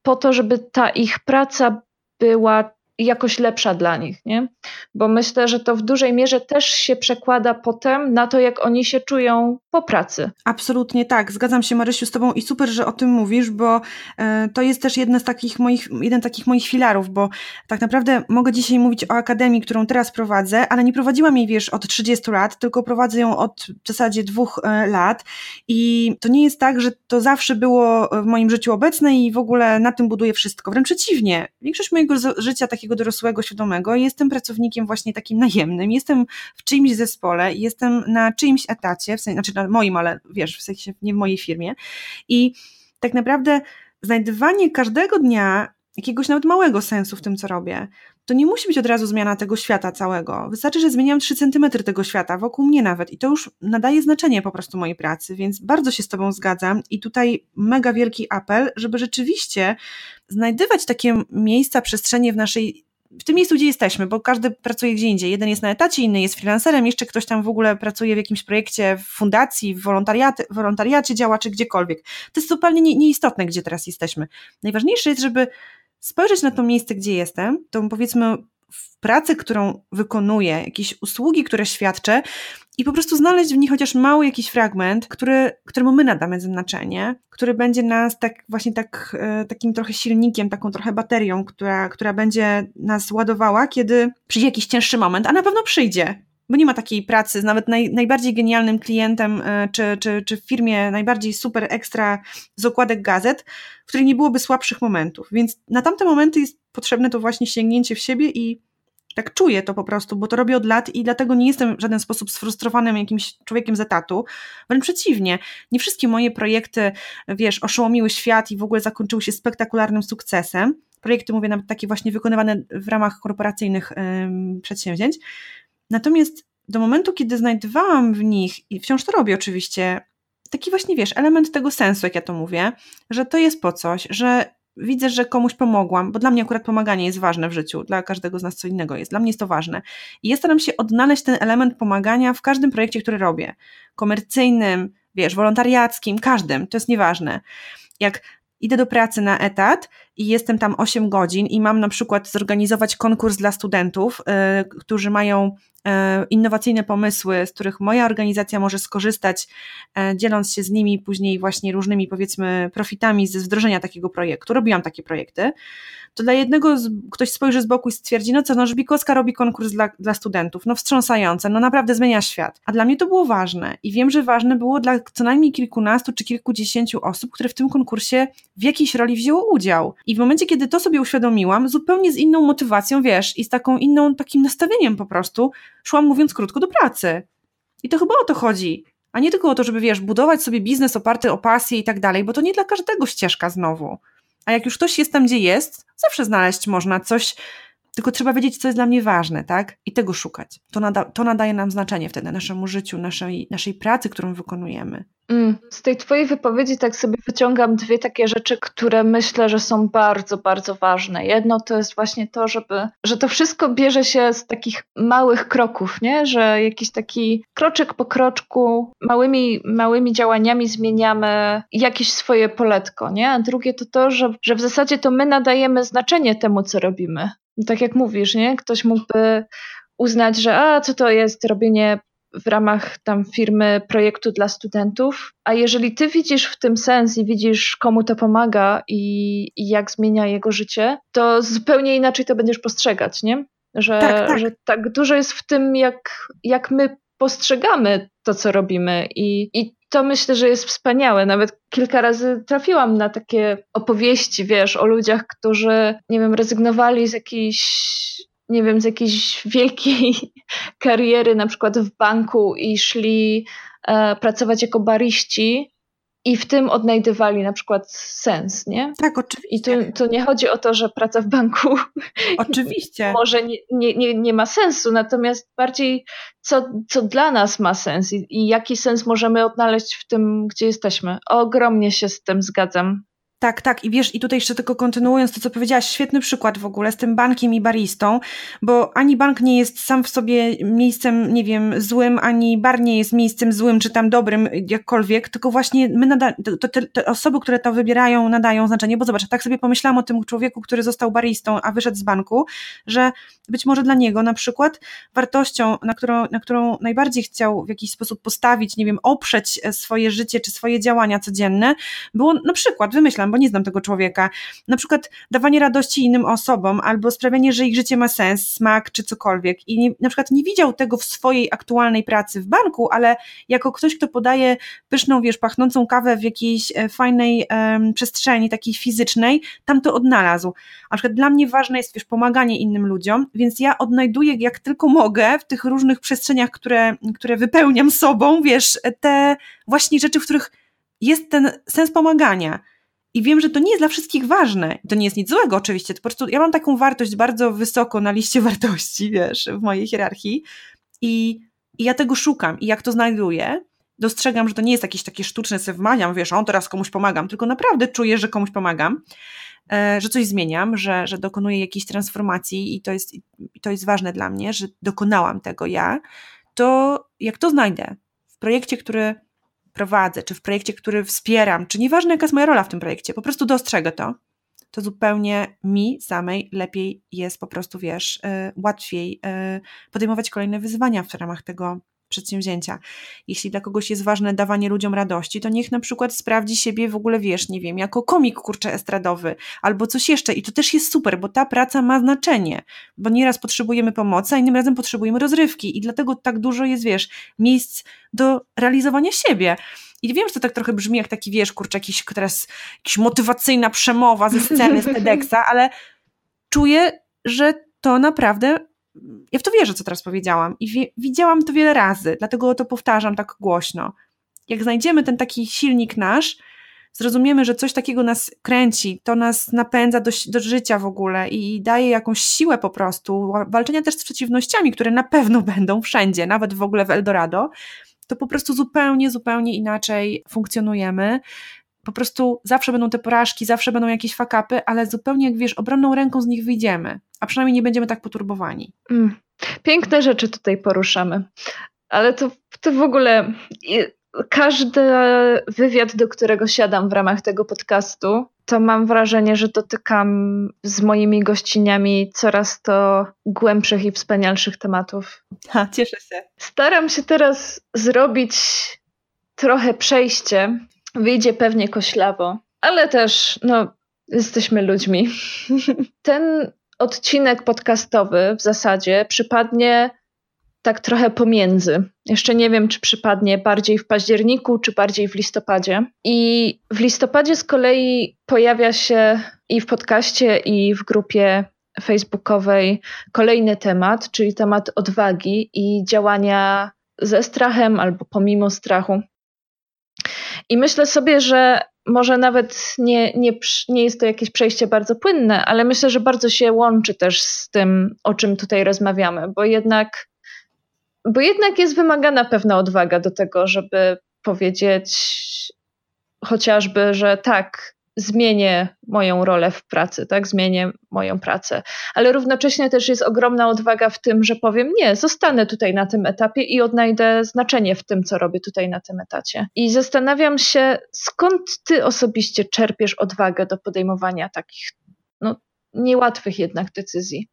po to, żeby ta ich praca była jakoś lepsza dla nich, nie? Bo myślę, że to w dużej mierze też się przekłada potem na to, jak oni się czują po pracy. Absolutnie tak. Zgadzam się, Marysiu, z Tobą i super, że o tym mówisz, bo e, to jest też jedna z takich moich, jeden z takich moich filarów, bo tak naprawdę mogę dzisiaj mówić o akademii, którą teraz prowadzę, ale nie prowadziłam jej, wiesz, od 30 lat, tylko prowadzę ją od w zasadzie dwóch e, lat i to nie jest tak, że to zawsze było w moim życiu obecne i w ogóle na tym buduję wszystko. Wręcz przeciwnie. Większość mojego życia takiego takiego dorosłego, świadomego, jestem pracownikiem właśnie takim najemnym, jestem w czyimś zespole, jestem na czyimś etacie, w sensie, znaczy na moim, ale wiesz, w sensie nie w mojej firmie. I tak naprawdę znajdywanie każdego dnia jakiegoś nawet małego sensu w tym, co robię, to nie musi być od razu zmiana tego świata całego. Wystarczy, że zmieniam 3 centymetry tego świata, wokół mnie nawet, i to już nadaje znaczenie po prostu mojej pracy, więc bardzo się z Tobą zgadzam. I tutaj mega wielki apel, żeby rzeczywiście znajdywać takie miejsca, przestrzenie w naszej w tym miejscu, gdzie jesteśmy, bo każdy pracuje gdzie indziej. Jeden jest na etacie, inny jest freelancerem, jeszcze ktoś tam w ogóle pracuje w jakimś projekcie, w fundacji, w wolontariacie, działa, czy gdziekolwiek. To jest zupełnie nie, nieistotne, gdzie teraz jesteśmy. Najważniejsze jest, żeby spojrzeć na to miejsce, gdzie jestem, tą powiedzmy w pracy, którą wykonuję, jakieś usługi, które świadczę i po prostu znaleźć w nich chociaż mały jakiś fragment, który, któremu my nadamy znaczenie, który będzie nas tak właśnie tak, e, takim trochę silnikiem, taką trochę baterią, która, która będzie nas ładowała, kiedy przyjdzie jakiś cięższy moment, a na pewno przyjdzie, bo nie ma takiej pracy z nawet naj, najbardziej genialnym klientem, e, czy, czy, czy w firmie najbardziej super ekstra z okładek gazet, w której nie byłoby słabszych momentów. Więc na tamte momenty jest potrzebne to właśnie sięgnięcie w siebie i tak czuję to po prostu, bo to robię od lat i dlatego nie jestem w żaden sposób sfrustrowanym jakimś człowiekiem z etatu. Wręcz przeciwnie, nie wszystkie moje projekty, wiesz, oszołomiły świat i w ogóle zakończyły się spektakularnym sukcesem. Projekty, mówię, nawet takie właśnie wykonywane w ramach korporacyjnych przedsięwzięć. Natomiast do momentu, kiedy znajdowałam w nich, i wciąż to robię oczywiście, taki właśnie, wiesz, element tego sensu, jak ja to mówię, że to jest po coś, że widzę, że komuś pomogłam, bo dla mnie akurat pomaganie jest ważne w życiu, dla każdego z nas co innego jest, dla mnie jest to ważne. I ja staram się odnaleźć ten element pomagania w każdym projekcie, który robię. Komercyjnym, wiesz, wolontariackim, każdym, to jest nieważne. Jak idę do pracy na etat i jestem tam 8 godzin i mam na przykład zorganizować konkurs dla studentów, yy, którzy mają yy, innowacyjne pomysły, z których moja organizacja może skorzystać, yy, dzieląc się z nimi później właśnie różnymi powiedzmy profitami ze wdrożenia takiego projektu. Robiłam takie projekty to dla jednego ktoś spojrzy z boku i stwierdzi, no co, no Żbikowska robi konkurs dla, dla studentów, no wstrząsające, no naprawdę zmienia świat. A dla mnie to było ważne i wiem, że ważne było dla co najmniej kilkunastu czy kilkudziesięciu osób, które w tym konkursie w jakiejś roli wzięło udział. I w momencie, kiedy to sobie uświadomiłam, zupełnie z inną motywacją, wiesz, i z taką inną, takim nastawieniem po prostu, szłam mówiąc krótko do pracy. I to chyba o to chodzi. A nie tylko o to, żeby, wiesz, budować sobie biznes oparty o pasję i tak dalej, bo to nie dla każdego ścieżka znowu. A jak już ktoś jest tam, gdzie jest, zawsze znaleźć można coś, tylko trzeba wiedzieć, co jest dla mnie ważne, tak? I tego szukać. To, nada, to nadaje nam znaczenie wtedy naszemu życiu, naszej, naszej pracy, którą wykonujemy. Mm. Z tej Twojej wypowiedzi tak sobie wyciągam dwie takie rzeczy, które myślę, że są bardzo, bardzo ważne. Jedno to jest właśnie to, żeby, że to wszystko bierze się z takich małych kroków, nie? Że jakiś taki kroczek po kroczku, małymi, małymi działaniami zmieniamy jakieś swoje poletko, nie? A drugie to to, że, że w zasadzie to my nadajemy znaczenie temu, co robimy. Tak jak mówisz, nie? Ktoś mógłby uznać, że a co to jest robienie w ramach tam firmy projektu dla studentów. A jeżeli ty widzisz w tym sens i widzisz, komu to pomaga i, i jak zmienia jego życie, to zupełnie inaczej to będziesz postrzegać, nie? Że tak, tak. że tak dużo jest w tym, jak, jak my postrzegamy to, co robimy. I, I to myślę, że jest wspaniałe. Nawet kilka razy trafiłam na takie opowieści, wiesz, o ludziach, którzy, nie wiem, rezygnowali z jakiejś nie wiem, z jakiejś wielkiej kariery, na przykład w banku i szli e, pracować jako bariści, i w tym odnajdywali na przykład sens, nie? Tak, oczywiście. I tu, nie chodzi o to, że praca w banku oczywiście. może nie, nie, nie, nie ma sensu, natomiast bardziej co, co dla nas ma sens i, i jaki sens możemy odnaleźć w tym, gdzie jesteśmy. Ogromnie się z tym zgadzam. Tak, tak. I wiesz, i tutaj jeszcze tylko kontynuując to, co powiedziałaś, świetny przykład w ogóle z tym bankiem i baristą, bo ani bank nie jest sam w sobie miejscem, nie wiem, złym, ani bar nie jest miejscem złym, czy tam dobrym, jakkolwiek, tylko właśnie my nada, to, te, te, osoby, które to wybierają, nadają znaczenie, bo zobacz, tak sobie pomyślałam o tym człowieku, który został baristą, a wyszedł z banku, że być może dla niego na przykład wartością, na którą, na którą najbardziej chciał w jakiś sposób postawić, nie wiem, oprzeć swoje życie, czy swoje działania codzienne, było na przykład, wymyślam, bo nie znam tego człowieka. Na przykład dawanie radości innym osobom, albo sprawianie, że ich życie ma sens, smak czy cokolwiek. I nie, na przykład nie widział tego w swojej aktualnej pracy w banku, ale jako ktoś, kto podaje pyszną, wiesz, pachnącą kawę w jakiejś e, fajnej um, przestrzeni, takiej fizycznej, tam to odnalazł. Na przykład dla mnie ważne jest, wiesz, pomaganie innym ludziom, więc ja odnajduję jak tylko mogę w tych różnych przestrzeniach, które, które wypełniam sobą, wiesz, te właśnie rzeczy, w których jest ten sens pomagania. I wiem, że to nie jest dla wszystkich ważne. To nie jest nic złego, oczywiście. To po prostu ja mam taką wartość bardzo wysoko na liście wartości, wiesz, w mojej hierarchii. I, i ja tego szukam. I jak to znajduję, dostrzegam, że to nie jest jakieś takie sztuczne sewmania, wiesz, on teraz komuś pomagam, tylko naprawdę czuję, że komuś pomagam, e, że coś zmieniam, że, że dokonuję jakiejś transformacji i to jest, i to jest ważne dla mnie, że dokonałam tego ja, to jak to znajdę w projekcie, który prowadzę, czy w projekcie, który wspieram, czy nieważne jaka jest moja rola w tym projekcie, po prostu dostrzegę to, to zupełnie mi samej lepiej jest po prostu, wiesz, y, łatwiej y, podejmować kolejne wyzwania w ramach tego przedsięwzięcia. Jeśli dla kogoś jest ważne dawanie ludziom radości, to niech na przykład sprawdzi siebie w ogóle, wiesz, nie wiem, jako komik kurcze estradowy albo coś jeszcze i to też jest super, bo ta praca ma znaczenie, bo nieraz potrzebujemy pomocy, a innym razem potrzebujemy rozrywki i dlatego tak dużo jest, wiesz, miejsc do realizowania siebie. I wiem, że to tak trochę brzmi jak taki, wiesz, kurczę, jakiś teraz jakaś motywacyjna przemowa ze sceny, z TEDxa, ale czuję, że to naprawdę ja w to wierzę, co teraz powiedziałam i wie, widziałam to wiele razy, dlatego to powtarzam tak głośno. Jak znajdziemy ten taki silnik nasz, zrozumiemy, że coś takiego nas kręci, to nas napędza do, do życia w ogóle i daje jakąś siłę po prostu, walczenia też z przeciwnościami, które na pewno będą wszędzie, nawet w ogóle w Eldorado, to po prostu zupełnie, zupełnie inaczej funkcjonujemy po prostu zawsze będą te porażki, zawsze będą jakieś fakapy, ale zupełnie jak wiesz, obronną ręką z nich wyjdziemy, a przynajmniej nie będziemy tak poturbowani. Mm. Piękne rzeczy tutaj poruszamy, ale to, to w ogóle każdy wywiad, do którego siadam w ramach tego podcastu, to mam wrażenie, że dotykam z moimi gościniami coraz to głębszych i wspanialszych tematów. Ha, cieszę się. Staram się teraz zrobić trochę przejście Wyjdzie pewnie koślawo, ale też, no, jesteśmy ludźmi. Ten odcinek podcastowy w zasadzie przypadnie tak trochę pomiędzy. Jeszcze nie wiem, czy przypadnie bardziej w październiku, czy bardziej w listopadzie. I w listopadzie z kolei pojawia się i w podcaście, i w grupie facebookowej kolejny temat, czyli temat odwagi i działania ze strachem albo pomimo strachu. I myślę sobie, że może nawet nie, nie, nie jest to jakieś przejście bardzo płynne, ale myślę, że bardzo się łączy też z tym, o czym tutaj rozmawiamy, bo jednak, bo jednak jest wymagana pewna odwaga do tego, żeby powiedzieć chociażby, że tak, zmienię moją rolę w pracy, tak, zmienię moją pracę. Ale równocześnie też jest ogromna odwaga w tym, że powiem nie, zostanę tutaj na tym etapie i odnajdę znaczenie w tym, co robię tutaj na tym etacie. I zastanawiam się, skąd ty osobiście czerpiesz odwagę do podejmowania takich niełatwych jednak decyzji?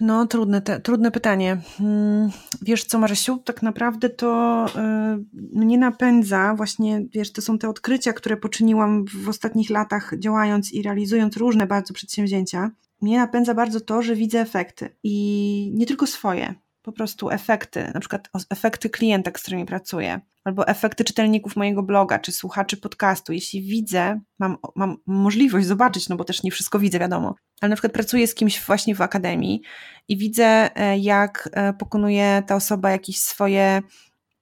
No, trudne, te, trudne pytanie. Hmm, wiesz co, Marysiu, tak naprawdę to yy, mnie napędza właśnie, wiesz, to są te odkrycia, które poczyniłam w ostatnich latach działając i realizując różne bardzo przedsięwzięcia. Mnie napędza bardzo to, że widzę efekty i nie tylko swoje, po prostu efekty, na przykład efekty klienta, z którymi pracuję, albo efekty czytelników mojego bloga, czy słuchaczy podcastu, jeśli widzę, mam, mam możliwość zobaczyć, no bo też nie wszystko widzę, wiadomo, ale na przykład pracuję z kimś właśnie w akademii i widzę, e, jak e, pokonuje ta osoba jakieś swoje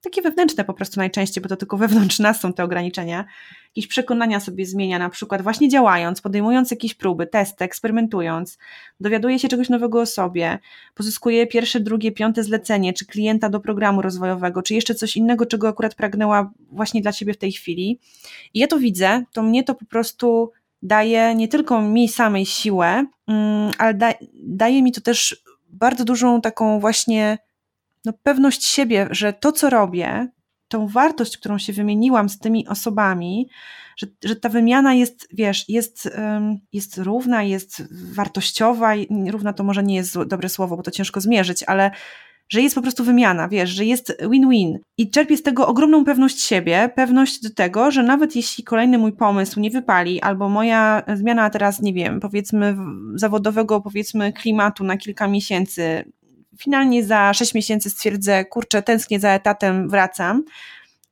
takie wewnętrzne po prostu najczęściej, bo to tylko wewnątrz nas są te ograniczenia, jakieś przekonania sobie zmienia, na przykład właśnie działając, podejmując jakieś próby, testy, eksperymentując, dowiaduje się czegoś nowego o sobie, pozyskuje pierwsze, drugie, piąte zlecenie, czy klienta do programu rozwojowego, czy jeszcze coś innego, czego akurat pragnęła właśnie dla Ciebie w tej chwili. I ja to widzę, to mnie to po prostu daje nie tylko mi samej siłę, mm, ale da, daje mi to też bardzo dużą taką właśnie no, pewność siebie, że to, co robię, tą wartość, którą się wymieniłam z tymi osobami, że, że ta wymiana jest, wiesz, jest, jest równa, jest wartościowa, równa to może nie jest dobre słowo, bo to ciężko zmierzyć, ale że jest po prostu wymiana, wiesz, że jest win-win. I czerpię z tego ogromną pewność siebie, pewność do tego, że nawet jeśli kolejny mój pomysł nie wypali, albo moja zmiana teraz, nie wiem, powiedzmy zawodowego, powiedzmy klimatu na kilka miesięcy finalnie za 6 miesięcy stwierdzę, kurczę, tęsknię za etatem, wracam,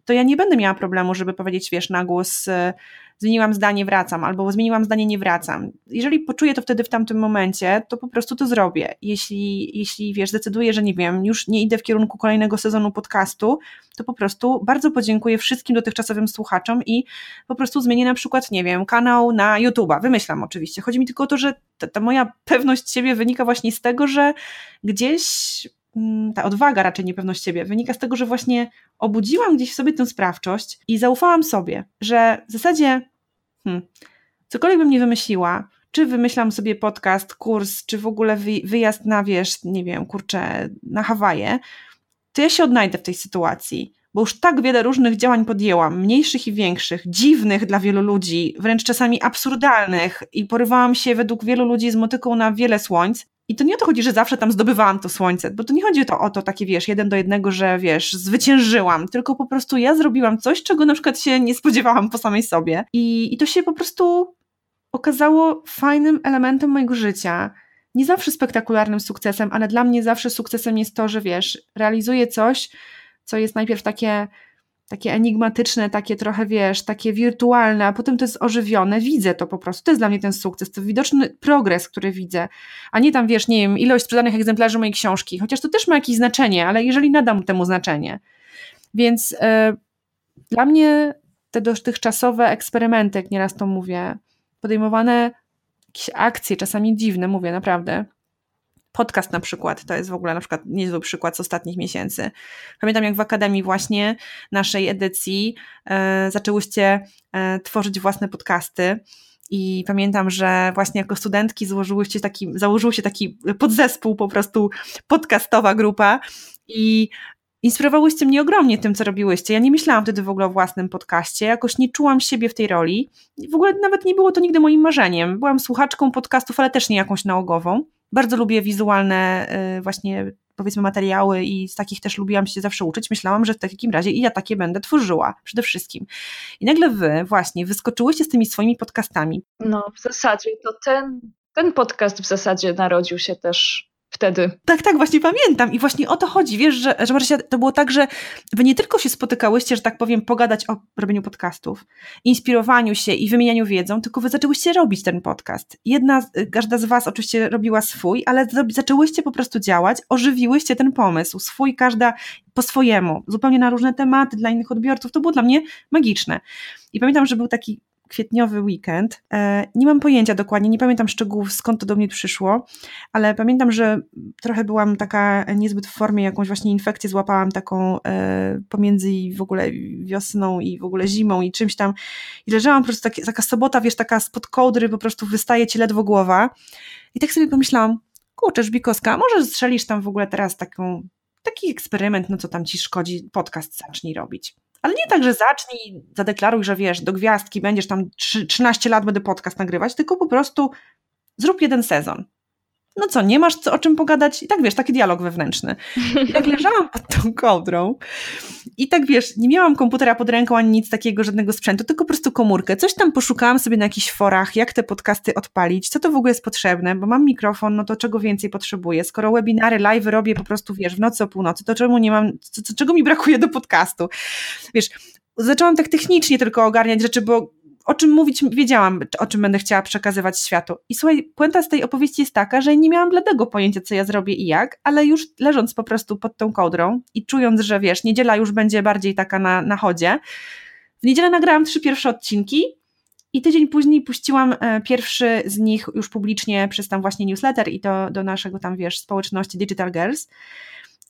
to ja nie będę miała problemu, żeby powiedzieć, wiesz, na głos, e, zmieniłam zdanie, wracam, albo zmieniłam zdanie, nie wracam. Jeżeli poczuję to wtedy w tamtym momencie, to po prostu to zrobię. Jeśli, jeśli wiesz, zdecyduję, że nie wiem, już nie idę w kierunku kolejnego sezonu podcastu, to po prostu bardzo podziękuję wszystkim dotychczasowym słuchaczom i po prostu zmienię na przykład, nie wiem, kanał na YouTube'a. Wymyślam oczywiście. Chodzi mi tylko o to, że ta, ta moja pewność siebie wynika właśnie z tego, że gdzieś mm, ta odwaga, raczej niepewność siebie, wynika z tego, że właśnie obudziłam gdzieś w sobie tę sprawczość i zaufałam sobie, że w zasadzie hmm, cokolwiek bym nie wymyśliła, czy wymyślam sobie podcast, kurs, czy w ogóle wyjazd na, wiesz, nie wiem, kurczę, na Hawaje, to ja się odnajdę w tej sytuacji, bo już tak wiele różnych działań podjęłam, mniejszych i większych, dziwnych dla wielu ludzi, wręcz czasami absurdalnych i porywałam się według wielu ludzi z motyką na wiele słońc. I to nie o to chodzi, że zawsze tam zdobywałam to słońce, bo to nie chodzi to, o to takie, wiesz, jeden do jednego, że wiesz, zwyciężyłam, tylko po prostu ja zrobiłam coś, czego na przykład się nie spodziewałam po samej sobie. I, i to się po prostu okazało fajnym elementem mojego życia nie zawsze spektakularnym sukcesem, ale dla mnie zawsze sukcesem jest to, że wiesz, realizuję coś, co jest najpierw takie, takie enigmatyczne, takie trochę, wiesz, takie wirtualne, a potem to jest ożywione, widzę to po prostu. To jest dla mnie ten sukces, to widoczny progres, który widzę, a nie tam, wiesz, nie wiem, ilość sprzedanych egzemplarzy mojej książki, chociaż to też ma jakieś znaczenie, ale jeżeli nadam temu znaczenie. Więc yy, dla mnie te dotychczasowe eksperymenty, jak nieraz to mówię, podejmowane jakieś akcje, czasami dziwne, mówię naprawdę. Podcast na przykład, to jest w ogóle na przykład niezły przykład z ostatnich miesięcy. Pamiętam jak w Akademii właśnie naszej edycji e, zaczęłyście e, tworzyć własne podcasty i pamiętam, że właśnie jako studentki złożyłyście taki, założył się taki podzespół po prostu podcastowa grupa i inspirowałyście mnie ogromnie tym, co robiłyście. Ja nie myślałam wtedy w ogóle o własnym podcaście, jakoś nie czułam siebie w tej roli. W ogóle nawet nie było to nigdy moim marzeniem. Byłam słuchaczką podcastów, ale też nie jakąś nałogową. Bardzo lubię wizualne y, właśnie powiedzmy materiały i z takich też lubiłam się zawsze uczyć. Myślałam, że w takim razie i ja takie będę tworzyła przede wszystkim. I nagle wy właśnie wyskoczyłyście z tymi swoimi podcastami. No w zasadzie to ten, ten podcast w zasadzie narodził się też wtedy. Tak, tak, właśnie pamiętam i właśnie o to chodzi, wiesz, że, że Marcia, to było tak, że wy nie tylko się spotykałyście, że tak powiem, pogadać o robieniu podcastów, inspirowaniu się i wymienianiu wiedzą, tylko wy zaczęłyście robić ten podcast. Jedna, każda z was oczywiście robiła swój, ale zaczęłyście po prostu działać, ożywiłyście ten pomysł, swój, każda po swojemu, zupełnie na różne tematy dla innych odbiorców. To było dla mnie magiczne. I pamiętam, że był taki kwietniowy weekend. E, nie mam pojęcia dokładnie, nie pamiętam szczegółów, skąd to do mnie przyszło, ale pamiętam, że trochę byłam taka niezbyt w formie, jakąś właśnie infekcję złapałam taką e, pomiędzy w ogóle wiosną i w ogóle zimą i czymś tam. I leżałam po prostu taki, taka sobota, wiesz, taka spod kołdry po prostu wystaje ci ledwo głowa. I tak sobie pomyślałam, kurczę, Żbikowska, może strzelisz tam w ogóle teraz taką, taki eksperyment, no co tam ci szkodzi, podcast zacznij robić. Ale nie tak, że zacznij, zadeklaruj, że wiesz, do gwiazdki będziesz tam 13 lat będę podcast nagrywać, tylko po prostu zrób jeden sezon. No co, nie masz co, o czym pogadać? I tak wiesz, taki dialog wewnętrzny. I tak leżałam pod tą kołdrą i tak wiesz, nie miałam komputera pod ręką ani nic takiego, żadnego sprzętu, tylko po prostu komórkę. Coś tam poszukałam sobie na jakichś forach, jak te podcasty odpalić, co to w ogóle jest potrzebne, bo mam mikrofon, no to czego więcej potrzebuję? Skoro webinary, live robię po prostu, wiesz, w nocy o północy, to czemu nie mam, co, czego mi brakuje do podcastu? Wiesz, zaczęłam tak technicznie tylko ogarniać rzeczy, bo o czym mówić wiedziałam, o czym będę chciała przekazywać światu. I słuchaj, puenta z tej opowieści jest taka, że nie miałam bladego pojęcia, co ja zrobię i jak, ale już leżąc po prostu pod tą kołdrą i czując, że wiesz, niedziela już będzie bardziej taka na, na chodzie, w niedzielę nagrałam trzy pierwsze odcinki i tydzień później puściłam e, pierwszy z nich już publicznie przez tam właśnie newsletter i to do naszego tam, wiesz, społeczności Digital Girls.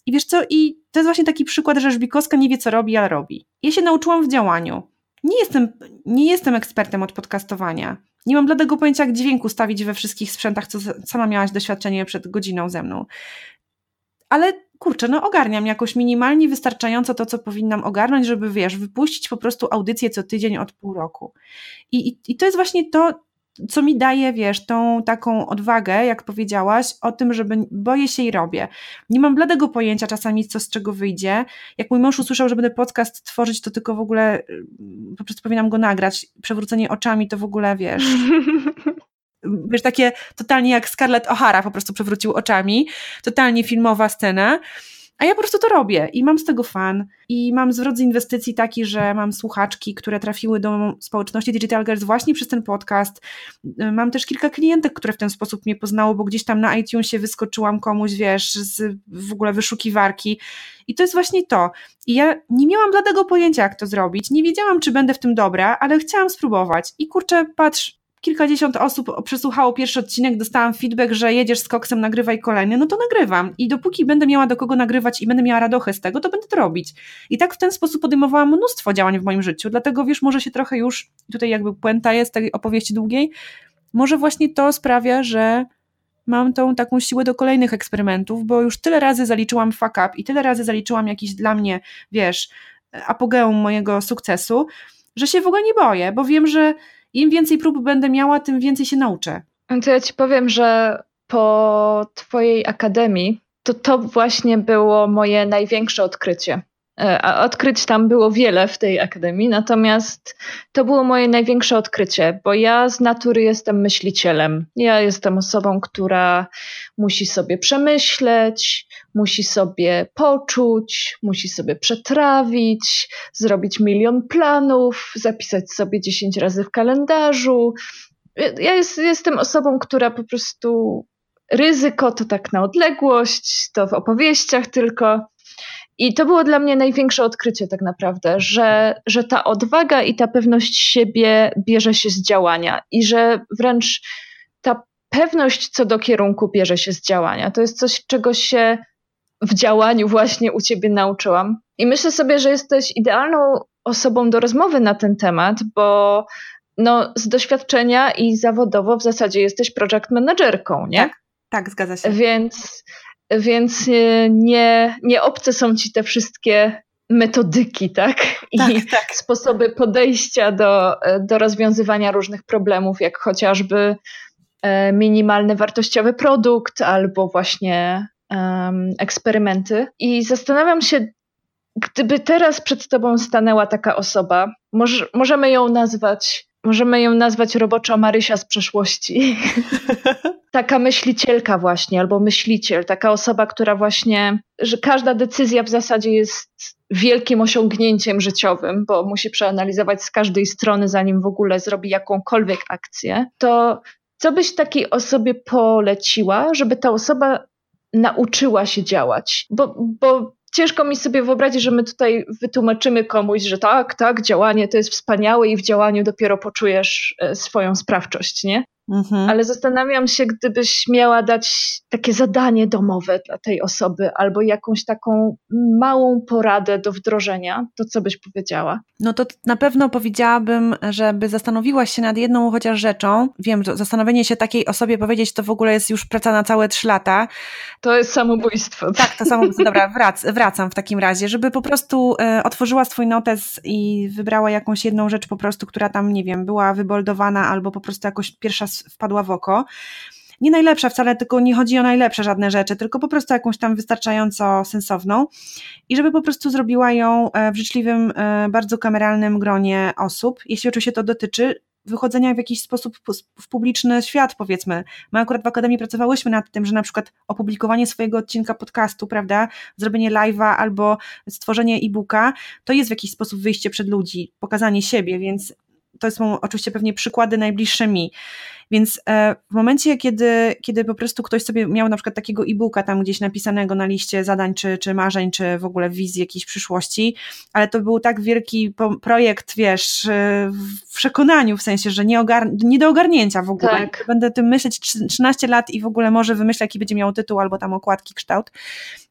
I wiesz co, i to jest właśnie taki przykład, że Żbikowska nie wie, co robi, ale robi. Ja się nauczyłam w działaniu nie jestem, nie jestem ekspertem od podcastowania. Nie mam bladego pojęcia, jak dźwięk ustawić we wszystkich sprzętach, co sama miałaś doświadczenie przed godziną ze mną. Ale kurczę, no ogarniam jakoś minimalnie wystarczająco to, co powinnam ogarnąć, żeby wiesz, wypuścić po prostu audycję co tydzień od pół roku. I, i, i to jest właśnie to, co mi daje, wiesz, tą taką odwagę, jak powiedziałaś, o tym, żeby boję się i robię. Nie mam bladego pojęcia czasami, co z czego wyjdzie. Jak mój mąż usłyszał, że będę podcast tworzyć, to tylko w ogóle y, po prostu powinnam go nagrać. Przewrócenie oczami to w ogóle, wiesz... wiesz, takie totalnie jak Scarlett O'Hara po prostu przewrócił oczami, totalnie filmowa scena. A ja po prostu to robię i mam z tego fan. I mam zwrot z inwestycji taki, że mam słuchaczki, które trafiły do społeczności Digital Girls właśnie przez ten podcast. Mam też kilka klientek, które w ten sposób mnie poznało, bo gdzieś tam na iTunesie wyskoczyłam komuś, wiesz, z w ogóle wyszukiwarki. I to jest właśnie to. I ja nie miałam bladego pojęcia, jak to zrobić. Nie wiedziałam, czy będę w tym dobra, ale chciałam spróbować. I kurczę, patrz, kilkadziesiąt osób przesłuchało pierwszy odcinek, dostałam feedback, że jedziesz z koksem, nagrywaj kolejny, no to nagrywam. I dopóki będę miała do kogo nagrywać i będę miała radochę z tego, to będę to robić. I tak w ten sposób podejmowałam mnóstwo działań w moim życiu, dlatego wiesz, może się trochę już, tutaj jakby puenta jest tej opowieści długiej, może właśnie to sprawia, że mam tą taką siłę do kolejnych eksperymentów, bo już tyle razy zaliczyłam fuck up i tyle razy zaliczyłam jakiś dla mnie, wiesz, apogeum mojego sukcesu, że się w ogóle nie boję, bo wiem, że im więcej prób będę miała, tym więcej się nauczę. To ja ci powiem, że po Twojej akademii to to właśnie było moje największe odkrycie. E, a odkryć tam było wiele w tej akademii, natomiast to było moje największe odkrycie, bo ja z natury jestem myślicielem. Ja jestem osobą, która musi sobie przemyśleć, musi sobie poczuć, musi sobie przetrawić, zrobić milion planów, zapisać sobie dziesięć razy w kalendarzu. Ja jest, jestem osobą, która po prostu ryzyko to tak na odległość, to w opowieściach tylko. I to było dla mnie największe odkrycie, tak naprawdę, że, że ta odwaga i ta pewność siebie bierze się z działania i że wręcz ta pewność co do kierunku bierze się z działania. To jest coś, czego się w działaniu właśnie u ciebie nauczyłam. I myślę sobie, że jesteś idealną osobą do rozmowy na ten temat, bo no, z doświadczenia i zawodowo w zasadzie jesteś project managerką, nie? Tak, tak zgadza się. Więc więc e, nie, nie obce są ci te wszystkie metodyki, tak? I tak, tak. sposoby podejścia do, e, do rozwiązywania różnych problemów, jak chociażby e, minimalny wartościowy produkt albo właśnie um, eksperymenty. I zastanawiam się, gdyby teraz przed tobą stanęła taka osoba, może, możemy ją nazwać, możemy ją nazwać roboczo Marysia z przeszłości. taka myślicielka właśnie, albo myśliciel, taka osoba, która właśnie, że każda decyzja w zasadzie jest wielkim osiągnięciem życiowym, bo musi przeanalizować z każdej strony, zanim w ogóle zrobi jakąkolwiek akcję, to co byś takiej osobie poleciła, żeby ta osoba nauczyła się działać? Bo, bo ciężko mi sobie wyobrazić, że my tutaj wytłumaczymy komuś, że tak, tak, działanie to jest wspaniałe i w działaniu dopiero poczujesz e, swoją sprawczość, nie? Mhm. Ale zastanawiam się, gdybyś miała dać takie zadanie domowe dla tej osoby albo jakąś taką małą poradę do wdrożenia, to co byś powiedziała? No to na pewno powiedziałabym, żeby zastanowiła się nad jedną chociaż rzeczą. Wiem, że zastanowienie się takiej osobie powiedzieć, to w ogóle jest już praca na całe trzy lata. To jest samobójstwo. Tak, to samobójstwo. Dobra, wrac, wracam w takim razie, żeby po prostu e, otworzyła swój notes i wybrała jakąś jedną rzecz po prostu, która tam, nie wiem, była wyboldowana albo po prostu jakoś pierwsza wpadła w oko. nie najlepsza wcale, tylko nie chodzi o najlepsze żadne rzeczy, tylko po prostu jakąś tam wystarczająco sensowną i żeby po prostu zrobiła ją e, w życzliwym, e, bardzo kameralnym gronie osób, jeśli oczywiście to dotyczy wychodzenia w jakiś sposób w publiczny świat, powiedzmy. My akurat w Akademii pracowałyśmy nad tym, że na przykład opublikowanie swojego odcinka podcastu, prawda, zrobienie live'a albo stworzenie e-booka, to jest w jakiś sposób wyjście przed ludzi, pokazanie siebie, więc to są oczywiście pewnie przykłady najbliższe mi. Więc e, w momencie, kiedy, kiedy po prostu ktoś sobie miał na przykład takiego e-booka tam gdzieś napisanego na liście zadań, czy, czy marzeń, czy w ogóle wizji jakiejś przyszłości, ale to był tak wielki projekt, wiesz, e, w przekonaniu, w sensie, że nie, ogar nie do ogarnięcia w ogóle. Tak. Będę tym myśleć 13 lat i w ogóle może wymyślę, jaki będzie miał tytuł albo tam okładki, kształt,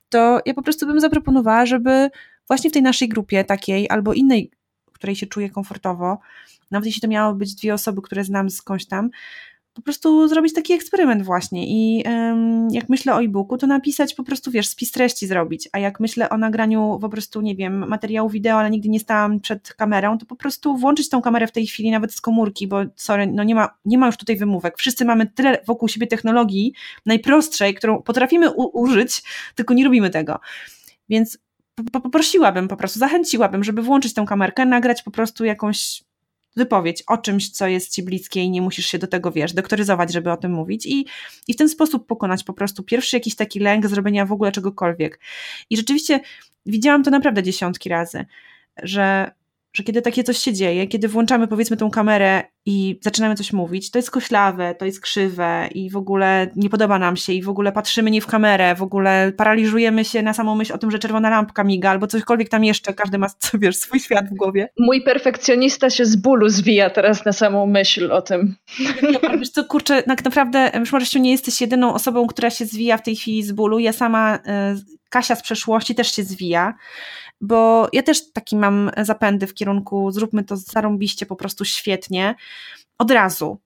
to ja po prostu bym zaproponowała, żeby właśnie w tej naszej grupie takiej albo innej, w której się czuję komfortowo, nawet jeśli to miało być dwie osoby, które znam skądś tam, po prostu zrobić taki eksperyment właśnie i um, jak myślę o e-booku, to napisać po prostu, wiesz, spis treści zrobić, a jak myślę o nagraniu po prostu, nie wiem, materiału wideo, ale nigdy nie stałam przed kamerą, to po prostu włączyć tą kamerę w tej chwili nawet z komórki, bo sorry, no nie ma, nie ma już tutaj wymówek. Wszyscy mamy tyle wokół siebie technologii najprostszej, którą potrafimy użyć, tylko nie robimy tego. Więc poprosiłabym po prostu, zachęciłabym, żeby włączyć tę kamerkę, nagrać po prostu jakąś wypowiedź o czymś, co jest ci bliskie i nie musisz się do tego, wiesz, doktoryzować, żeby o tym mówić i, i w ten sposób pokonać po prostu pierwszy jakiś taki lęk zrobienia w ogóle czegokolwiek. I rzeczywiście widziałam to naprawdę dziesiątki razy, że że kiedy takie coś się dzieje, kiedy włączamy powiedzmy tą kamerę i zaczynamy coś mówić, to jest koślawe, to jest krzywe i w ogóle nie podoba nam się i w ogóle patrzymy nie w kamerę, w ogóle paraliżujemy się na samą myśl o tym, że czerwona lampka miga albo cośkolwiek tam jeszcze, każdy ma, wiesz, swój świat w głowie. Mój perfekcjonista się z bólu zwija teraz na samą myśl o tym. Ja, wiesz co, kurczę, tak naprawdę, Marysiu, nie jesteś jedyną osobą, która się zwija w tej chwili z bólu. Ja sama, y, Kasia z przeszłości też się zwija bo ja też taki mam zapędy w kierunku zróbmy to zarąbiście, po prostu świetnie, od razu.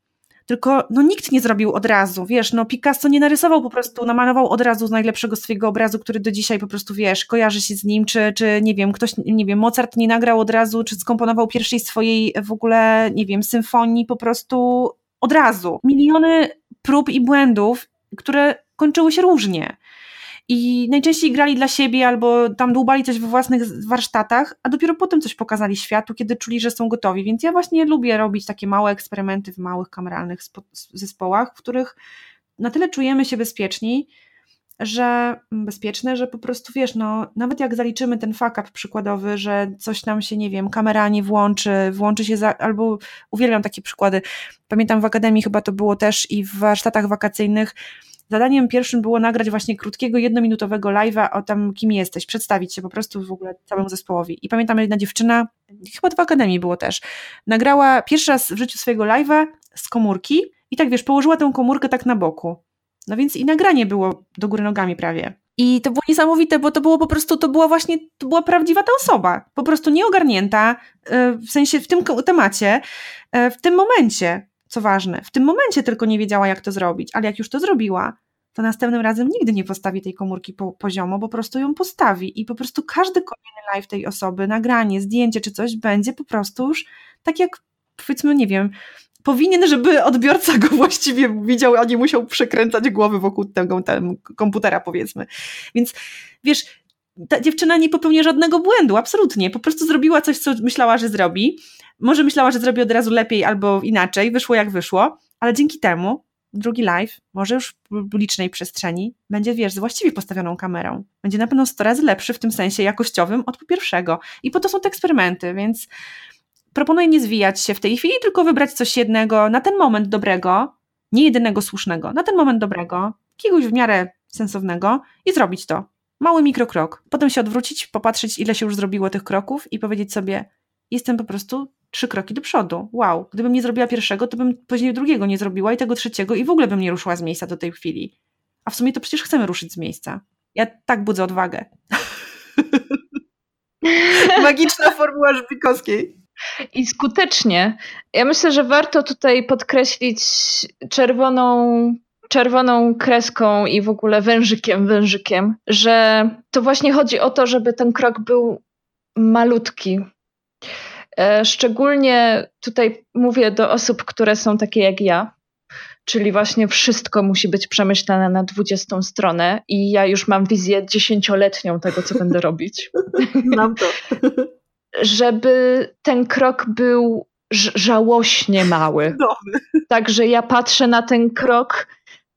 Tylko no, nikt nie zrobił od razu, wiesz, no Picasso nie narysował po prostu, namalował od razu z najlepszego swojego obrazu, który do dzisiaj po prostu, wiesz, kojarzy się z nim, czy, czy nie wiem, ktoś, nie wiem, Mozart nie nagrał od razu, czy skomponował pierwszej swojej w ogóle, nie wiem, symfonii po prostu od razu. Miliony prób i błędów, które kończyły się różnie i najczęściej grali dla siebie albo tam dłubali coś we własnych warsztatach, a dopiero potem coś pokazali światu, kiedy czuli, że są gotowi. Więc ja właśnie lubię robić takie małe eksperymenty w małych kameralnych zespołach, w których na tyle czujemy się bezpieczni, że bezpieczne, że po prostu wiesz, no nawet jak zaliczymy ten fuck up przykładowy, że coś nam się, nie wiem, kamera nie włączy, włączy się za, albo uwielbiam takie przykłady. Pamiętam w akademii chyba to było też i w warsztatach wakacyjnych Zadaniem pierwszym było nagrać właśnie krótkiego, jednominutowego live'a o tam, kim jesteś, przedstawić się po prostu w ogóle całemu zespołowi. I pamiętam, jedna dziewczyna, chyba w Akademii było też, nagrała pierwszy raz w życiu swojego live'a z komórki i tak wiesz, położyła tę komórkę tak na boku. No więc i nagranie było do góry nogami prawie. I to było niesamowite, bo to było po prostu, to była właśnie, to była prawdziwa ta osoba. Po prostu nieogarnięta, e, w sensie w tym temacie, e, w tym momencie co ważne, w tym momencie tylko nie wiedziała, jak to zrobić, ale jak już to zrobiła, to następnym razem nigdy nie postawi tej komórki po, poziomo, po prostu ją postawi i po prostu każdy kolejny live tej osoby, nagranie, zdjęcie czy coś będzie po prostu już tak jak powiedzmy, nie wiem, powinien, żeby odbiorca go właściwie widział, a nie musiał przekręcać głowy wokół tego, komputera powiedzmy. Więc wiesz, ta dziewczyna nie popełnia żadnego błędu, absolutnie. Po prostu zrobiła coś, co myślała, że zrobi. Może myślała, że zrobi od razu lepiej albo inaczej, wyszło jak wyszło, ale dzięki temu drugi live, może już w publicznej przestrzeni, będzie, wiesz, z właściwie postawioną kamerą. Będzie na pewno 100 razy lepszy w tym sensie jakościowym od pierwszego. I po to są te eksperymenty, więc proponuję nie zwijać się w tej chwili, tylko wybrać coś jednego na ten moment dobrego, nie jedynego słusznego, na ten moment dobrego, jakiegoś w miarę sensownego i zrobić to. Mały mikrokrok. Potem się odwrócić, popatrzeć, ile się już zrobiło tych kroków i powiedzieć sobie, jestem po prostu trzy kroki do przodu. Wow, gdybym nie zrobiła pierwszego, to bym później drugiego nie zrobiła i tego trzeciego i w ogóle bym nie ruszyła z miejsca do tej chwili. A w sumie to przecież chcemy ruszyć z miejsca. Ja tak budzę odwagę. Magiczna formuła Żbikowskiej. I skutecznie. Ja myślę, że warto tutaj podkreślić czerwoną, czerwoną kreską i w ogóle wężykiem, wężykiem, że to właśnie chodzi o to, żeby ten krok był malutki, szczególnie tutaj mówię do osób, które są takie jak ja, czyli właśnie wszystko musi być przemyślane na 20 stronę i ja już mam wizję dziesięcioletnią tego, co będę robić. Mam to. Żeby ten krok był żałośnie mały. Także ja patrzę na ten krok.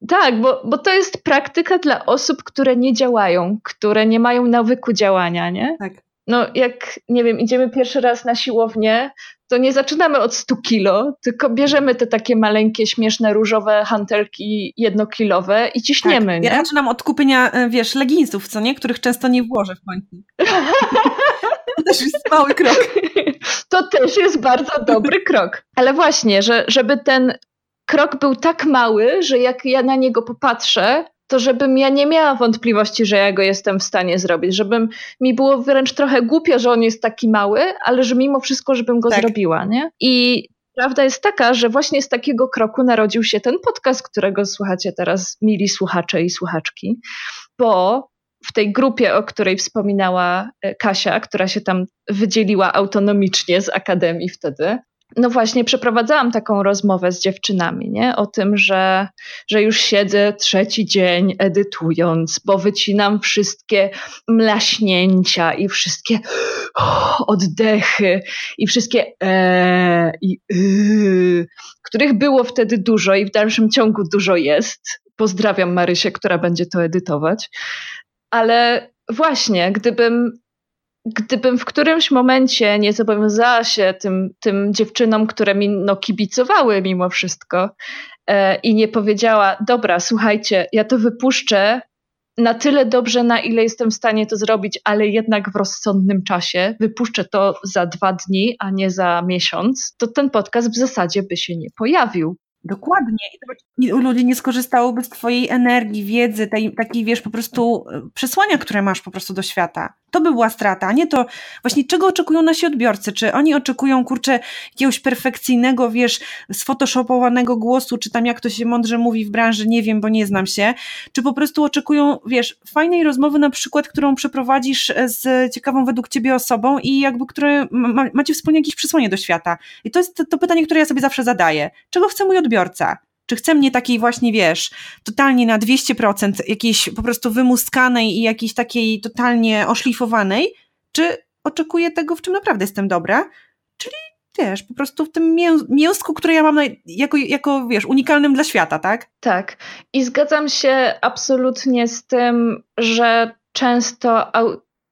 Tak, bo, bo to jest praktyka dla osób, które nie działają, które nie mają nawyku działania, nie? Tak. No, jak, nie wiem, idziemy pierwszy raz na siłownię, to nie zaczynamy od 100 kilo, tylko bierzemy te takie maleńkie, śmieszne, różowe hantelki jednokilowe i ciśniemy. Tak. Ja nie? zaczynam od kupienia, e, wiesz, leginsów, co nie? Których często nie włożę w końcu. to też jest mały krok. To też jest bardzo dobry krok. Ale właśnie, że, żeby ten krok był tak mały, że jak ja na niego popatrzę, to żebym ja nie miała wątpliwości, że ja go jestem w stanie zrobić, żebym mi było wręcz trochę głupio, że on jest taki mały, ale że mimo wszystko, żebym go tak. zrobiła, nie? I prawda jest taka, że właśnie z takiego kroku narodził się ten podcast, którego słuchacie teraz, mili słuchacze i słuchaczki, bo w tej grupie, o której wspominała e, Kasia, która się tam wydzieliła autonomicznie z akademii wtedy, no właśnie przeprowadzałam taką rozmowę z dziewczynami, nie? O tym, że, że już siedzę trzeci dzień edytując, bo wycinam wszystkie mlaśnięcia i wszystkie oddechy i wszystkie e i y, których było wtedy dużo i w dalszym ciągu dużo jest. Pozdrawiam Marysię, która będzie to edytować. Ale właśnie, gdybym gdybym w którymś momencie nie zobowiązała się tym, tym dziewczynom, które mi no, kibicowały mimo wszystko e, i nie powiedziała, dobra, słuchajcie, ja to wypuszczę na tyle dobrze, na ile jestem w stanie to zrobić, ale jednak w rozsądnym czasie, wypuszczę to za dwa dni, a nie za miesiąc, to ten podcast w zasadzie by się nie pojawił. Dokładnie. I ludzie nie skorzystałoby z twojej energii, wiedzy, tej, takiej, wiesz, po prostu e, przesłania, które masz po prostu do świata. To by była strata, a nie to właśnie czego oczekują nasi odbiorcy. Czy oni oczekują, kurczę, jakiegoś perfekcyjnego, wiesz, sfotoshopowanego głosu, czy tam jak to się mądrze mówi w branży, nie wiem, bo nie znam się. Czy po prostu oczekują, wiesz, fajnej rozmowy na przykład, którą przeprowadzisz e, z ciekawą według ciebie osobą i jakby, które ma, macie wspólnie jakieś przesłanie do świata. I to jest to, to pytanie, które ja sobie zawsze zadaję. Czego chce mój odbiorca? Czy chce mnie takiej właśnie, wiesz, totalnie na 200% jakiejś po prostu wymuskanej i jakiejś takiej totalnie oszlifowanej, czy oczekuję tego, w czym naprawdę jestem dobra, czyli wiesz, po prostu w tym mięsku, które ja mam jako, jako, wiesz, unikalnym dla świata, tak? Tak. I zgadzam się absolutnie z tym, że często,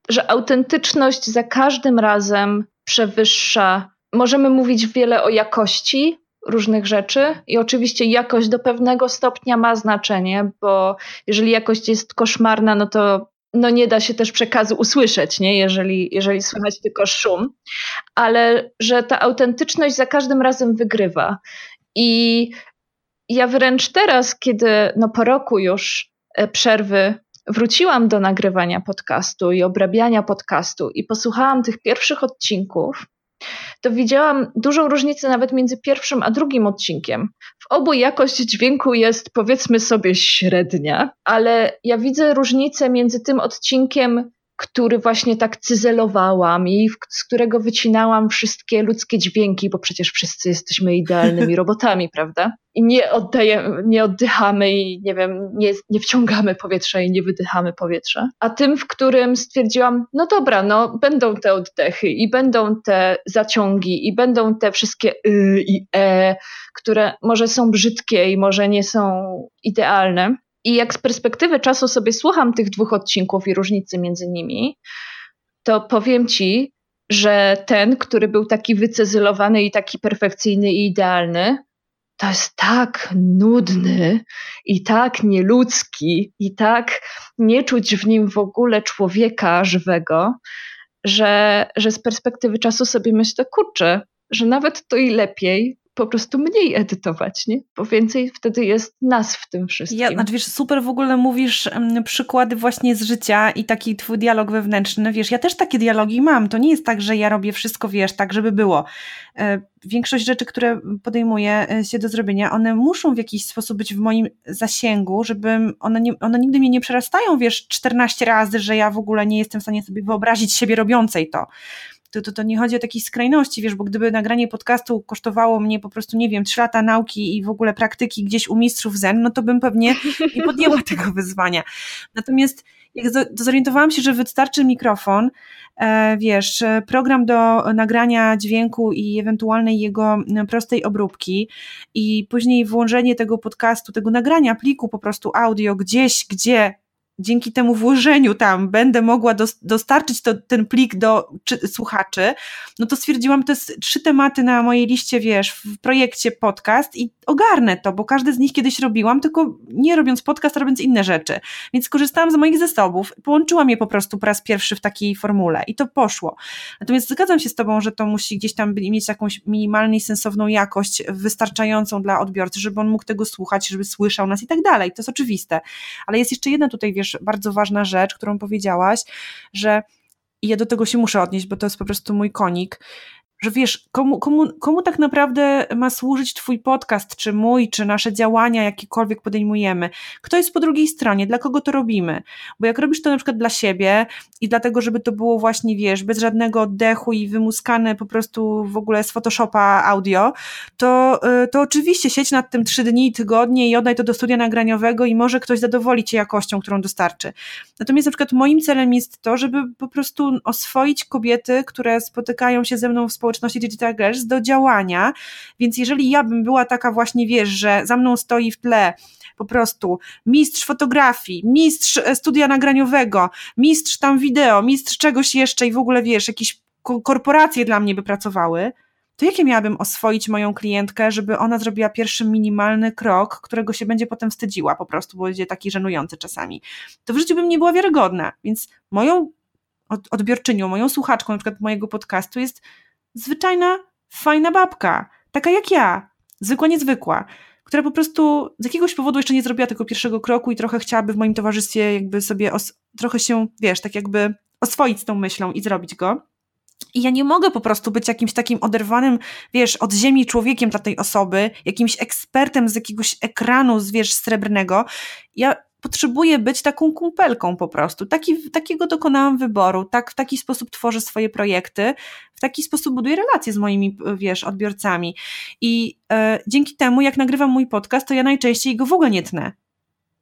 że autentyczność za każdym razem przewyższa. Możemy mówić wiele o jakości, różnych rzeczy i oczywiście jakość do pewnego stopnia ma znaczenie, bo jeżeli jakość jest koszmarna, no to no nie da się też przekazu usłyszeć, nie? Jeżeli, jeżeli słychać tylko szum, ale że ta autentyczność za każdym razem wygrywa. I ja wręcz teraz, kiedy no po roku już e, przerwy wróciłam do nagrywania podcastu i obrabiania podcastu i posłuchałam tych pierwszych odcinków, to widziałam dużą różnicę nawet między pierwszym a drugim odcinkiem. W obu jakość dźwięku jest powiedzmy sobie średnia, ale ja widzę różnicę między tym odcinkiem, który właśnie tak cyzelowałam i z którego wycinałam wszystkie ludzkie dźwięki, bo przecież wszyscy jesteśmy idealnymi robotami, prawda? I nie, oddajemy, nie oddychamy i nie wiem, nie, nie wciągamy powietrza i nie wydychamy powietrza. A tym, w którym stwierdziłam, no dobra, no będą te oddechy i będą te zaciągi i będą te wszystkie y i e, które może są brzydkie i może nie są idealne, i jak z perspektywy czasu sobie słucham tych dwóch odcinków i różnicy między nimi, to powiem ci, że ten, który był taki wycezylowany i taki perfekcyjny i idealny, to jest tak nudny i tak nieludzki i tak nie czuć w nim w ogóle człowieka żywego, że, że z perspektywy czasu sobie myślę, kurczę, że nawet to i lepiej, po prostu mniej edytować, nie? Bo więcej wtedy jest nas w tym wszystkim. Ja, znaczy wiesz, super w ogóle mówisz um, przykłady właśnie z życia i taki twój dialog wewnętrzny. Wiesz, ja też takie dialogi mam. To nie jest tak, że ja robię wszystko, wiesz, tak, żeby było. E, większość rzeczy, które podejmuję e, się do zrobienia, one muszą w jakiś sposób być w moim zasięgu, żebym, one, nie, one nigdy mnie nie przerastają, wiesz, 14 razy, że ja w ogóle nie jestem w stanie sobie wyobrazić siebie robiącej to To, to, to nie chodzi o takiej skrajności, wiesz, bo gdyby nagranie podcastu kosztowało mnie po prostu, nie wiem, trzy lata nauki i w ogóle praktyki gdzieś u mistrzów zen, no to bym pewnie nie podjęła tego wyzwania. Natomiast jak zorientowałam się, że wystarczy mikrofon, e, wiesz, program do nagrania dźwięku i ewentualnej jego prostej obróbki i później włączenie tego podcastu, tego nagrania pliku po prostu audio gdzieś, gdzie dzięki temu włożeniu tam będę mogła dostarczyć to, ten plik do czy, słuchaczy, no to stwierdziłam, to jest trzy tematy na mojej liście, wiesz, w projekcie podcast i ogarnę to, bo każdy z nich kiedyś robiłam, tylko nie robiąc podcast, robiąc inne rzeczy. Więc skorzystałam z moich zasobów, połączyłam je po prostu po raz pierwszy w takiej formule i to poszło. Natomiast zgadzam się z Tobą, że to musi gdzieś tam mieć jakąś minimalną, sensowną jakość, wystarczającą dla odbiorcy, żeby on mógł tego słuchać, żeby słyszał nas i tak dalej. To jest oczywiste. Ale jest jeszcze jedna tutaj, wiesz, bardzo ważna rzecz, którą powiedziałaś, że i ja do tego się muszę odnieść, bo to jest po prostu mój konik, że wiesz, komu, komu, komu tak naprawdę ma służyć Twój podcast, czy mój, czy nasze działania, jakiekolwiek podejmujemy? Kto jest po drugiej stronie? Dla kogo to robimy? Bo jak robisz to na przykład dla siebie i dlatego, żeby to było właśnie, wiesz, bez żadnego oddechu i wymuskane po prostu w ogóle z Photoshopa audio, to, y, to oczywiście siedź nad tym trzy dni, tygodnie i oddaj to do studia nagraniowego i może ktoś zadowoli Cię jakością, którą dostarczy. Natomiast na przykład moim celem jest to, żeby po prostu oswoić kobiety, które spotykają się ze mną w społeczności Digital Girls do działania, więc jeżeli ja bym była taka właśnie, wiesz, że za mną stoi w tle po prostu mistrz fotografii, mistrz e, studia nagraniowego, mistrz tam wideo, mistrz czegoś jeszcze i w ogóle, wiesz, jakieś korporacje dla mnie by pracowały, to jakie miałabym oswoić moją klientkę, żeby ona zrobiła pierwszy minimalny krok, którego się będzie potem wstydziła po prostu, bo będzie taki żenujący czasami. To w życiu bym nie była wiarygodna, więc moją odbiorczynią, moją słuchaczką na przykład mojego podcastu jest zwyczajna, fajna babka, taka jak ja, zwykła, niezwykła, która po prostu z jakiegoś powodu jeszcze nie zrobiła tego pierwszego kroku i trochę chciałaby w moim towarzystwie jakby sobie trochę się, wiesz, tak jakby oswoić z tą myślą i zrobić go. I ja nie mogę po prostu być jakimś takim oderwanym, wiesz, od ziemi człowiekiem dla tej osoby, jakimś ekspertem z jakiegoś ekranu, z, wiesz, srebrnego. Ja potrzebuję być taką kumpelką po prostu. Taki, takiego dokonałam wyboru, tak, w taki sposób tworzę swoje projekty, w taki sposób buduję relacje z moimi, wiesz, odbiorcami. I e, dzięki temu, jak nagrywam mój podcast, to ja najczęściej go w ogóle nie tnę.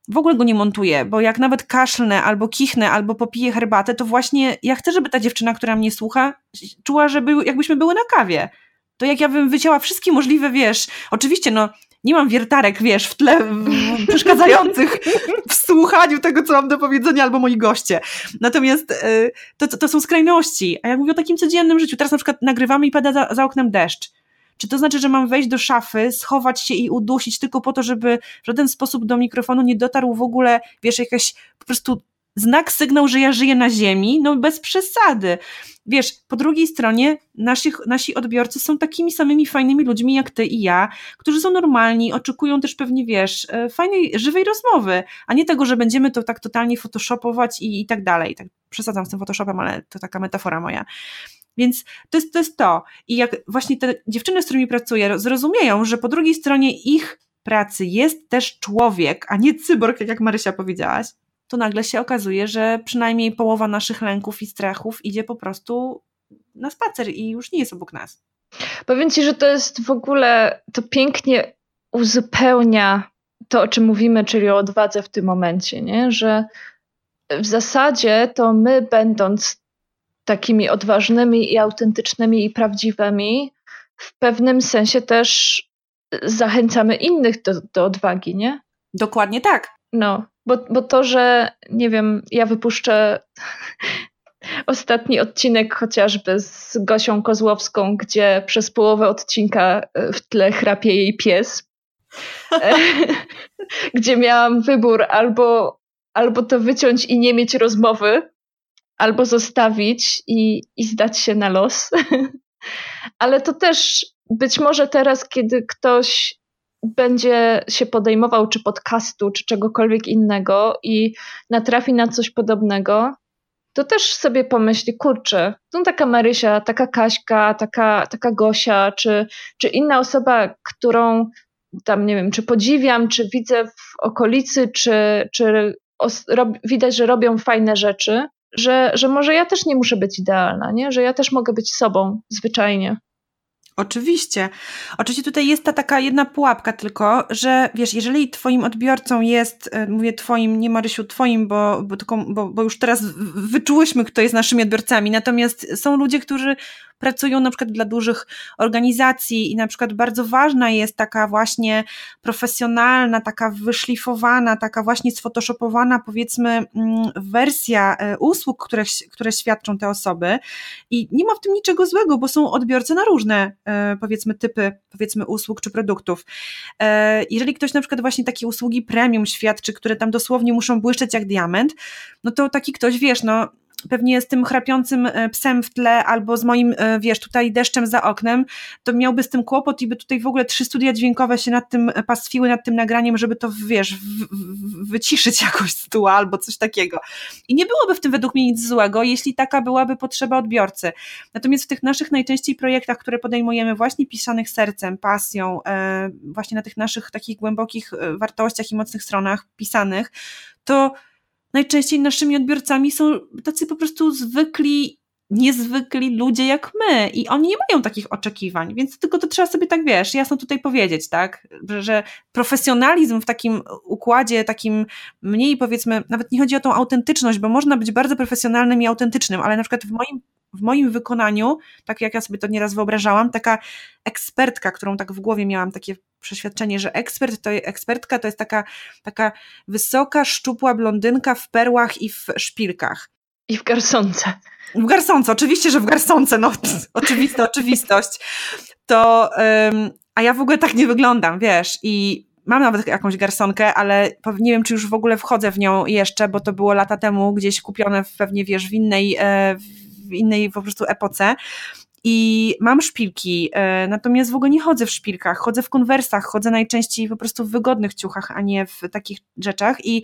W ogóle go nie montuję, bo jak nawet kaszlnę, albo kichnę, albo popiję herbatę, to właśnie ja chcę, żeby ta dziewczyna, która mnie słucha, czuła, żeby jakbyśmy były na kawie to jak ja bym wycięła wszystkie możliwe, wiesz, oczywiście, no, nie mam wiertarek, wiesz, w tle przeszkadzających w słuchaniu tego, co mam do powiedzenia, albo moi goście. Natomiast y, to, to są skrajności. A ja mówię o takim codziennym życiu. Teraz na przykład nagrywamy i pada za, za oknem deszcz. Czy to znaczy, że mam wejść do szafy, schować się i udusić tylko po to, żeby w żaden sposób do mikrofonu nie dotarł w ogóle, wiesz, jakaś po prostu znak, sygnał, że ja żyję na ziemi, no bez przesady. Wiesz, po drugiej stronie nasi, nasi odbiorcy są takimi samymi fajnymi ludźmi jak ty i ja, którzy są normalni, oczekują też pewnie, wiesz, e, fajnej, żywej rozmowy, a nie tego, że będziemy to tak totalnie photoshopować i, i tak dalej. Tak przesadzam z tym photoshopem, ale to taka metafora moja. Więc to jest, to jest to. I jak właśnie te dziewczyny, z którymi pracuję, zrozumieją, że po drugiej stronie ich pracy jest też człowiek, a nie cyborg, jak Marysia powiedziałaś, to nagle się okazuje, że przynajmniej połowa naszych lęków i strachów idzie po prostu na spacer i już nie jest obok nas. Powiem Ci, że to jest w ogóle, to pięknie uzupełnia to, o czym mówimy, czyli o odwadze w tym momencie, nie? że w zasadzie to my, będąc takimi odważnymi i autentycznymi i prawdziwymi, w pewnym sensie też zachęcamy innych do, do odwagi, nie? Dokładnie tak. No, bo, bo to, że nie wiem, ja wypuszczę ostatni odcinek chociażby z Gosią Kozłowską, gdzie przez połowę odcinka e, w tle chrapie jej pies, e, gdzie miałam wybór albo, albo to wyciąć i nie mieć rozmowy, albo zostawić i, i zdać się na los. Ale to też być może teraz, kiedy ktoś będzie się podejmował czy podcastu, czy czegokolwiek innego i natrafi na coś podobnego, to też sobie pomyśli, kurczę, to taka Marysia, taka Kaśka, taka, taka Gosia, czy, czy inna osoba, którą tam, nie wiem, czy podziwiam, czy widzę w okolicy, czy, czy os, rob, widać, że robią fajne rzeczy, że, że może ja też nie muszę być idealna, nie? że ja też mogę być sobą zwyczajnie. Oczywiście. Oczywiście tutaj jest ta taka jedna pułapka tylko, że wiesz, jeżeli twoim odbiorcą jest, e, mówię twoim, nie Marysiu, twoim, bo, bo, tylko, bo, bo już teraz wyczułyśmy, kto jest naszymi odbiorcami, natomiast są ludzie, którzy pracują na przykład dla dużych organizacji i na przykład bardzo ważna jest taka właśnie profesjonalna, taka wyszlifowana, taka właśnie sfotoshopowana powiedzmy mm, wersja e, usług, które, które świadczą te osoby i nie ma w tym niczego złego, bo są odbiorcy na różne e, powiedzmy typy powiedzmy usług czy produktów. E, jeżeli ktoś na przykład właśnie takie usługi premium świadczy, które tam dosłownie muszą błyszczeć jak diament, no to taki ktoś, wiesz, no pewnie z tym chrapiącym e, psem w tle albo z moim, e, wiesz, tutaj deszczem za oknem, to miałby z tym kłopot i by tutaj w ogóle trzy studia dźwiękowe się nad tym e, pastwiły, nad tym nagraniem, żeby to, wiesz, w, w, wyciszyć jakoś z tyłu albo coś takiego. I nie byłoby w tym według mnie nic złego, jeśli taka byłaby potrzeba odbiorcy. Natomiast w tych naszych najczęściej projektach, które podejmujemy właśnie pisanych sercem, pasją, właśnie na tych naszych takich głębokich wartościach i mocnych stronach pisanych, to najczęściej naszymi odbiorcami są tacy po prostu zwykli, niezwykli ludzie jak my i oni nie mają takich oczekiwań, więc tylko to trzeba sobie tak, wiesz, jasno tutaj powiedzieć, tak, że, że profesjonalizm w takim układzie, takim mniej powiedzmy, nawet nie chodzi o tą autentyczność, bo można być bardzo profesjonalnym i autentycznym, ale na przykład w moim w moim wykonaniu, tak jak ja sobie to nieraz wyobrażałam, taka ekspertka, którą tak w głowie miałam takie przeświadczenie, że ekspert to, ekspertka to jest taka, taka wysoka, szczupła blondynka w perłach i w szpilkach. I w garsonce. W garsonce, oczywiście, że w garsonce, no oczywista oczywistość. To, um, a ja w ogóle tak nie wyglądam, wiesz, i mam nawet jakąś garsonkę, ale nie wiem, czy już w ogóle wchodzę w nią jeszcze, bo to było lata temu gdzieś kupione pewnie, wiesz, w innej, e, w innej po prostu epoce. I mam szpilki, e, natomiast w ogóle nie chodzę w szpilkach, chodzę w konwersach, chodzę najczęściej po prostu w wygodnych ciuchach, a nie w takich rzeczach. I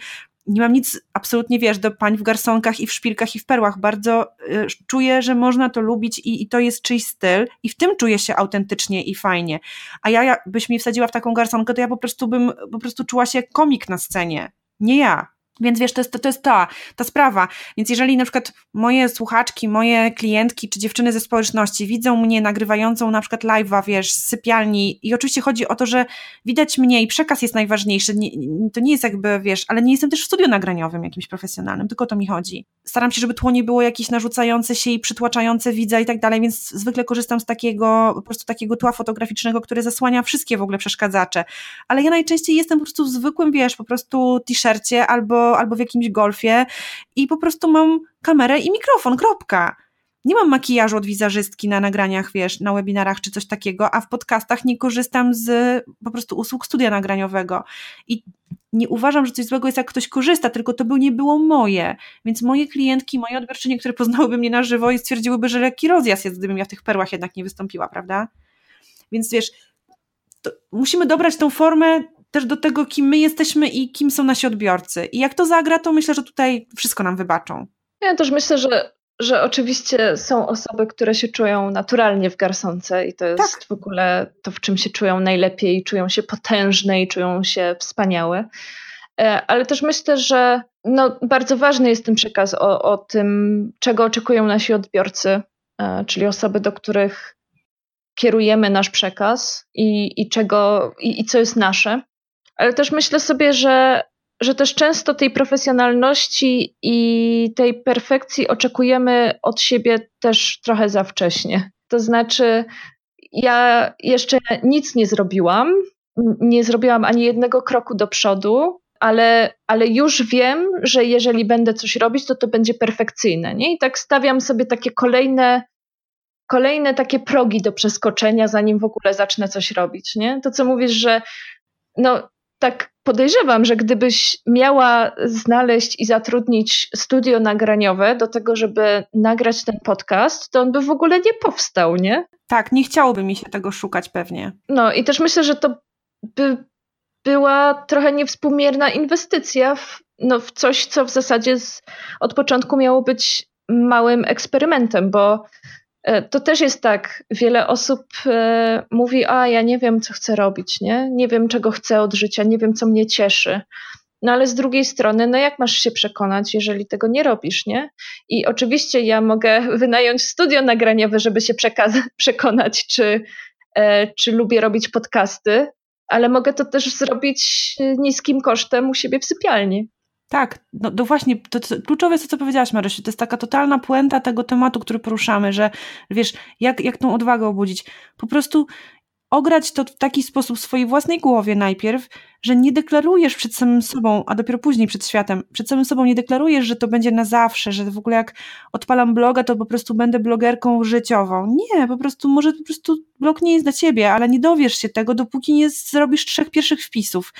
nie mam nic absolutnie, wiesz, do pań w garsonkach i w szpilkach i w perłach. Bardzo y, czuję, że można to lubić i, i, to jest czyjś styl i w tym czuję się autentycznie i fajnie. A ja, byś mnie wsadziła w taką garsonkę, to ja po prostu bym po prostu czuła się jak komik na scenie. Nie ja. Więc wiesz, to jest, to, to jest ta, ta sprawa. Więc jeżeli na przykład moje słuchaczki, moje klientki czy dziewczyny ze społeczności widzą mnie nagrywającą na przykład live'a, wiesz, z sypialni i oczywiście chodzi o to, że widać mnie i przekaz jest najważniejszy, nie, to nie jest jakby, wiesz, ale nie jestem też w studiu nagraniowym jakimś profesjonalnym, tylko o to mi chodzi. Staram się, żeby tło nie było jakieś narzucające się i przytłaczające widza i tak dalej, więc zwykle korzystam z takiego, po prostu takiego tła fotograficznego, które zasłania wszystkie w ogóle przeszkadzacze. Ale ja najczęściej jestem po prostu w zwykłym, wiesz, po prostu t-shircie albo albo, w jakimś golfie i po prostu mam kamerę i mikrofon, kropka. Nie mam makijażu od wizerzystki na nagraniach, wiesz, na webinarach czy coś takiego, a w podcastach nie korzystam z po prostu usług studia nagraniowego. I nie uważam, że coś złego jest, jak ktoś korzysta, tylko to by nie było moje. Więc moje klientki, moje odbiorczynie, które poznałyby mnie na żywo i stwierdziłyby, że lekki rozjazd jest, gdybym ja w tych perłach jednak nie wystąpiła, prawda? Więc wiesz, musimy dobrać tą formę też do tego, kim my jesteśmy i kim są nasi odbiorcy. I jak to zagra, to myślę, że tutaj wszystko nam wybaczą. Ja też myślę, że, że oczywiście są osoby, które się czują naturalnie w garsonce i to jest tak. w ogóle to, w czym się czują najlepiej, czują się potężne i czują się wspaniałe. E, ale też myślę, że no, bardzo ważny jest ten przekaz o, o tym, czego oczekują nasi odbiorcy, e, czyli osoby, do których kierujemy nasz przekaz i, i czego i, i co jest nasze ale też myślę sobie, że, że też często tej profesjonalności i tej perfekcji oczekujemy od siebie też trochę za wcześnie. To znaczy, ja jeszcze nic nie zrobiłam, nie zrobiłam ani jednego kroku do przodu, ale, ale już wiem, że jeżeli będę coś robić, to to będzie perfekcyjne. Nie? I tak stawiam sobie takie kolejne, kolejne takie progi do przeskoczenia, zanim w ogóle zacznę coś robić. Nie? To, co mówisz, że no, tak podejrzewam, że gdybyś miała znaleźć i zatrudnić studio nagraniowe do tego, żeby nagrać ten podcast, to on by w ogóle nie powstał, nie? Tak, nie chciałoby mi się tego szukać pewnie. No i też myślę, że to by była trochę niewspółmierna inwestycja w, no, w coś, co w zasadzie z, od początku miało być małym eksperymentem, bo to też jest tak, wiele osób e, mówi, a ja nie wiem, co chcę robić, nie? nie wiem, czego chcę od życia, nie wiem, co mnie cieszy. No ale z drugiej strony, no jak masz się przekonać, jeżeli tego nie robisz, nie? I oczywiście ja mogę wynająć studio nagraniowe, żeby się przekonać, czy, e, czy lubię robić podcasty, ale mogę to też zrobić niskim kosztem u siebie w sypialni. Tak, no, no właśnie, to, to, kluczowe jest to, co powiedziałaś, Marysiu, to jest taka totalna puenta tego tematu, który poruszamy, że wiesz, jak, jak tą odwagę obudzić? Po prostu ograć to w taki sposób w swojej własnej głowie najpierw, że nie deklarujesz przed samym sobą, a dopiero później przed światem, przed samym sobą nie deklarujesz, że to będzie na zawsze, że w ogóle jak odpalam bloga, to po prostu będę blogerką życiową. Nie, po prostu może po prostu blog nie jest dla ciebie, ale nie dowiesz się tego, dopóki nie zrobisz trzech pierwszych wpisów.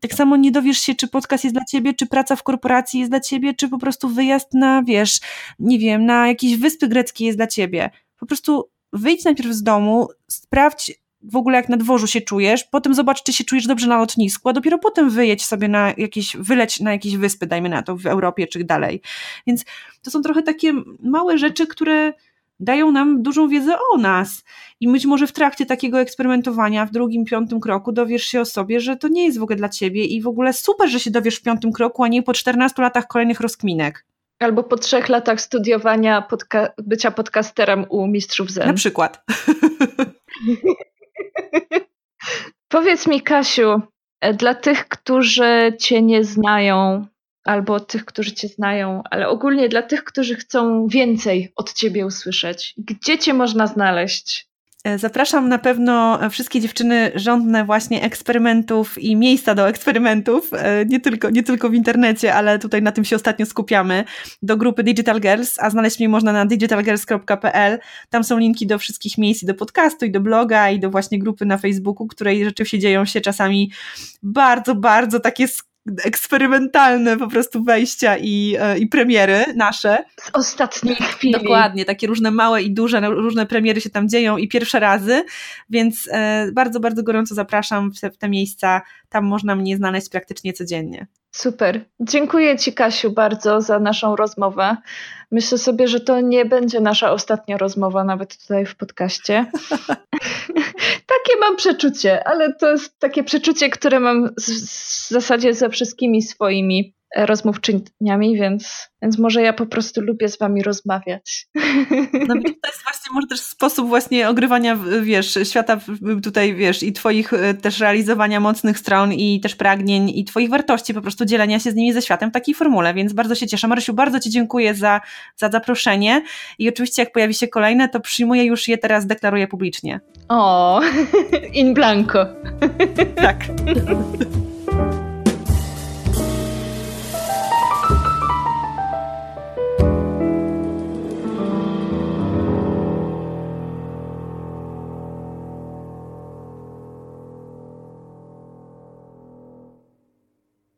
Tak samo nie dowiesz się, czy podcast jest dla ciebie, czy praca w korporacji jest dla ciebie, czy po prostu wyjazd na, wiesz, nie wiem, na jakieś wyspy greckie jest dla ciebie. Po prostu wyjdź najpierw z domu, sprawdź w ogóle jak na dworzu się czujesz, potem zobacz, czy się czujesz dobrze na lotnisku, a dopiero potem wyjedź sobie na jakieś, wyleć na jakieś wyspy, dajmy na to, w Europie czy dalej. Więc to są trochę takie małe rzeczy, które dają nam dużą wiedzę o nas. I być może w trakcie takiego eksperymentowania, w drugim, piątym kroku dowiesz się o sobie, że to nie jest w ogóle dla ciebie i w ogóle super, że się dowiesz w piątym kroku, a nie po 14 latach kolejnych rozkminek. Albo po trzech latach studiowania podca bycia podcasterem u mistrzów Zen. Na przykład. Powiedz mi, Kasiu, e, dla tych, którzy Cię nie znają, albo tych, którzy Cię znają, ale ogólnie dla tych, którzy chcą więcej od Ciebie usłyszeć, gdzie Cię można znaleźć? E, zapraszam na pewno wszystkie dziewczyny żądne właśnie eksperymentów i miejsca do eksperymentów, e, nie tylko, nie tylko w internecie, ale tutaj na tym się ostatnio skupiamy, do grupy Digital Girls, a znaleźć mnie można na digitalgirls.pl. Tam są linki do wszystkich miejsc, do podcastu, i do bloga, i do właśnie grupy na Facebooku, której rzeczywiście dzieją się czasami bardzo, bardzo takie eksperymentalne po prostu wejścia i, e, i premiery nasze. Z ostatniej chwili. Dokładnie, takie różne małe i duże, różne premiery się tam dzieją i pierwsze razy, więc e, bardzo, bardzo gorąco zapraszam w te, w te miejsca. Tam można mnie znaleźć praktycznie codziennie. Super. Dziękuję Ci, Kasiu, bardzo za naszą rozmowę. Myślę sobie, że to nie będzie nasza ostatnia rozmowa, nawet tutaj w podcaście. takie mam przeczucie, ale to jest takie przeczucie, które mam w zasadzie ze wszystkimi swoimi rozmówczyniami, więc, więc może ja po prostu lubię z wami rozmawiać. No to jest właśnie może też sposób właśnie ogrywania, wiesz, świata tutaj, wiesz, i twoich e, też realizowania mocnych stron i też pragnień i twoich wartości, po prostu dzielenia się z nimi ze światem w takiej formule, więc bardzo się cieszę. Marysiu, bardzo ci dziękuję za, za zaproszenie i oczywiście jak pojawi się kolejne, to przyjmuję już je teraz, deklaruję publicznie. O, in blanco. Tak.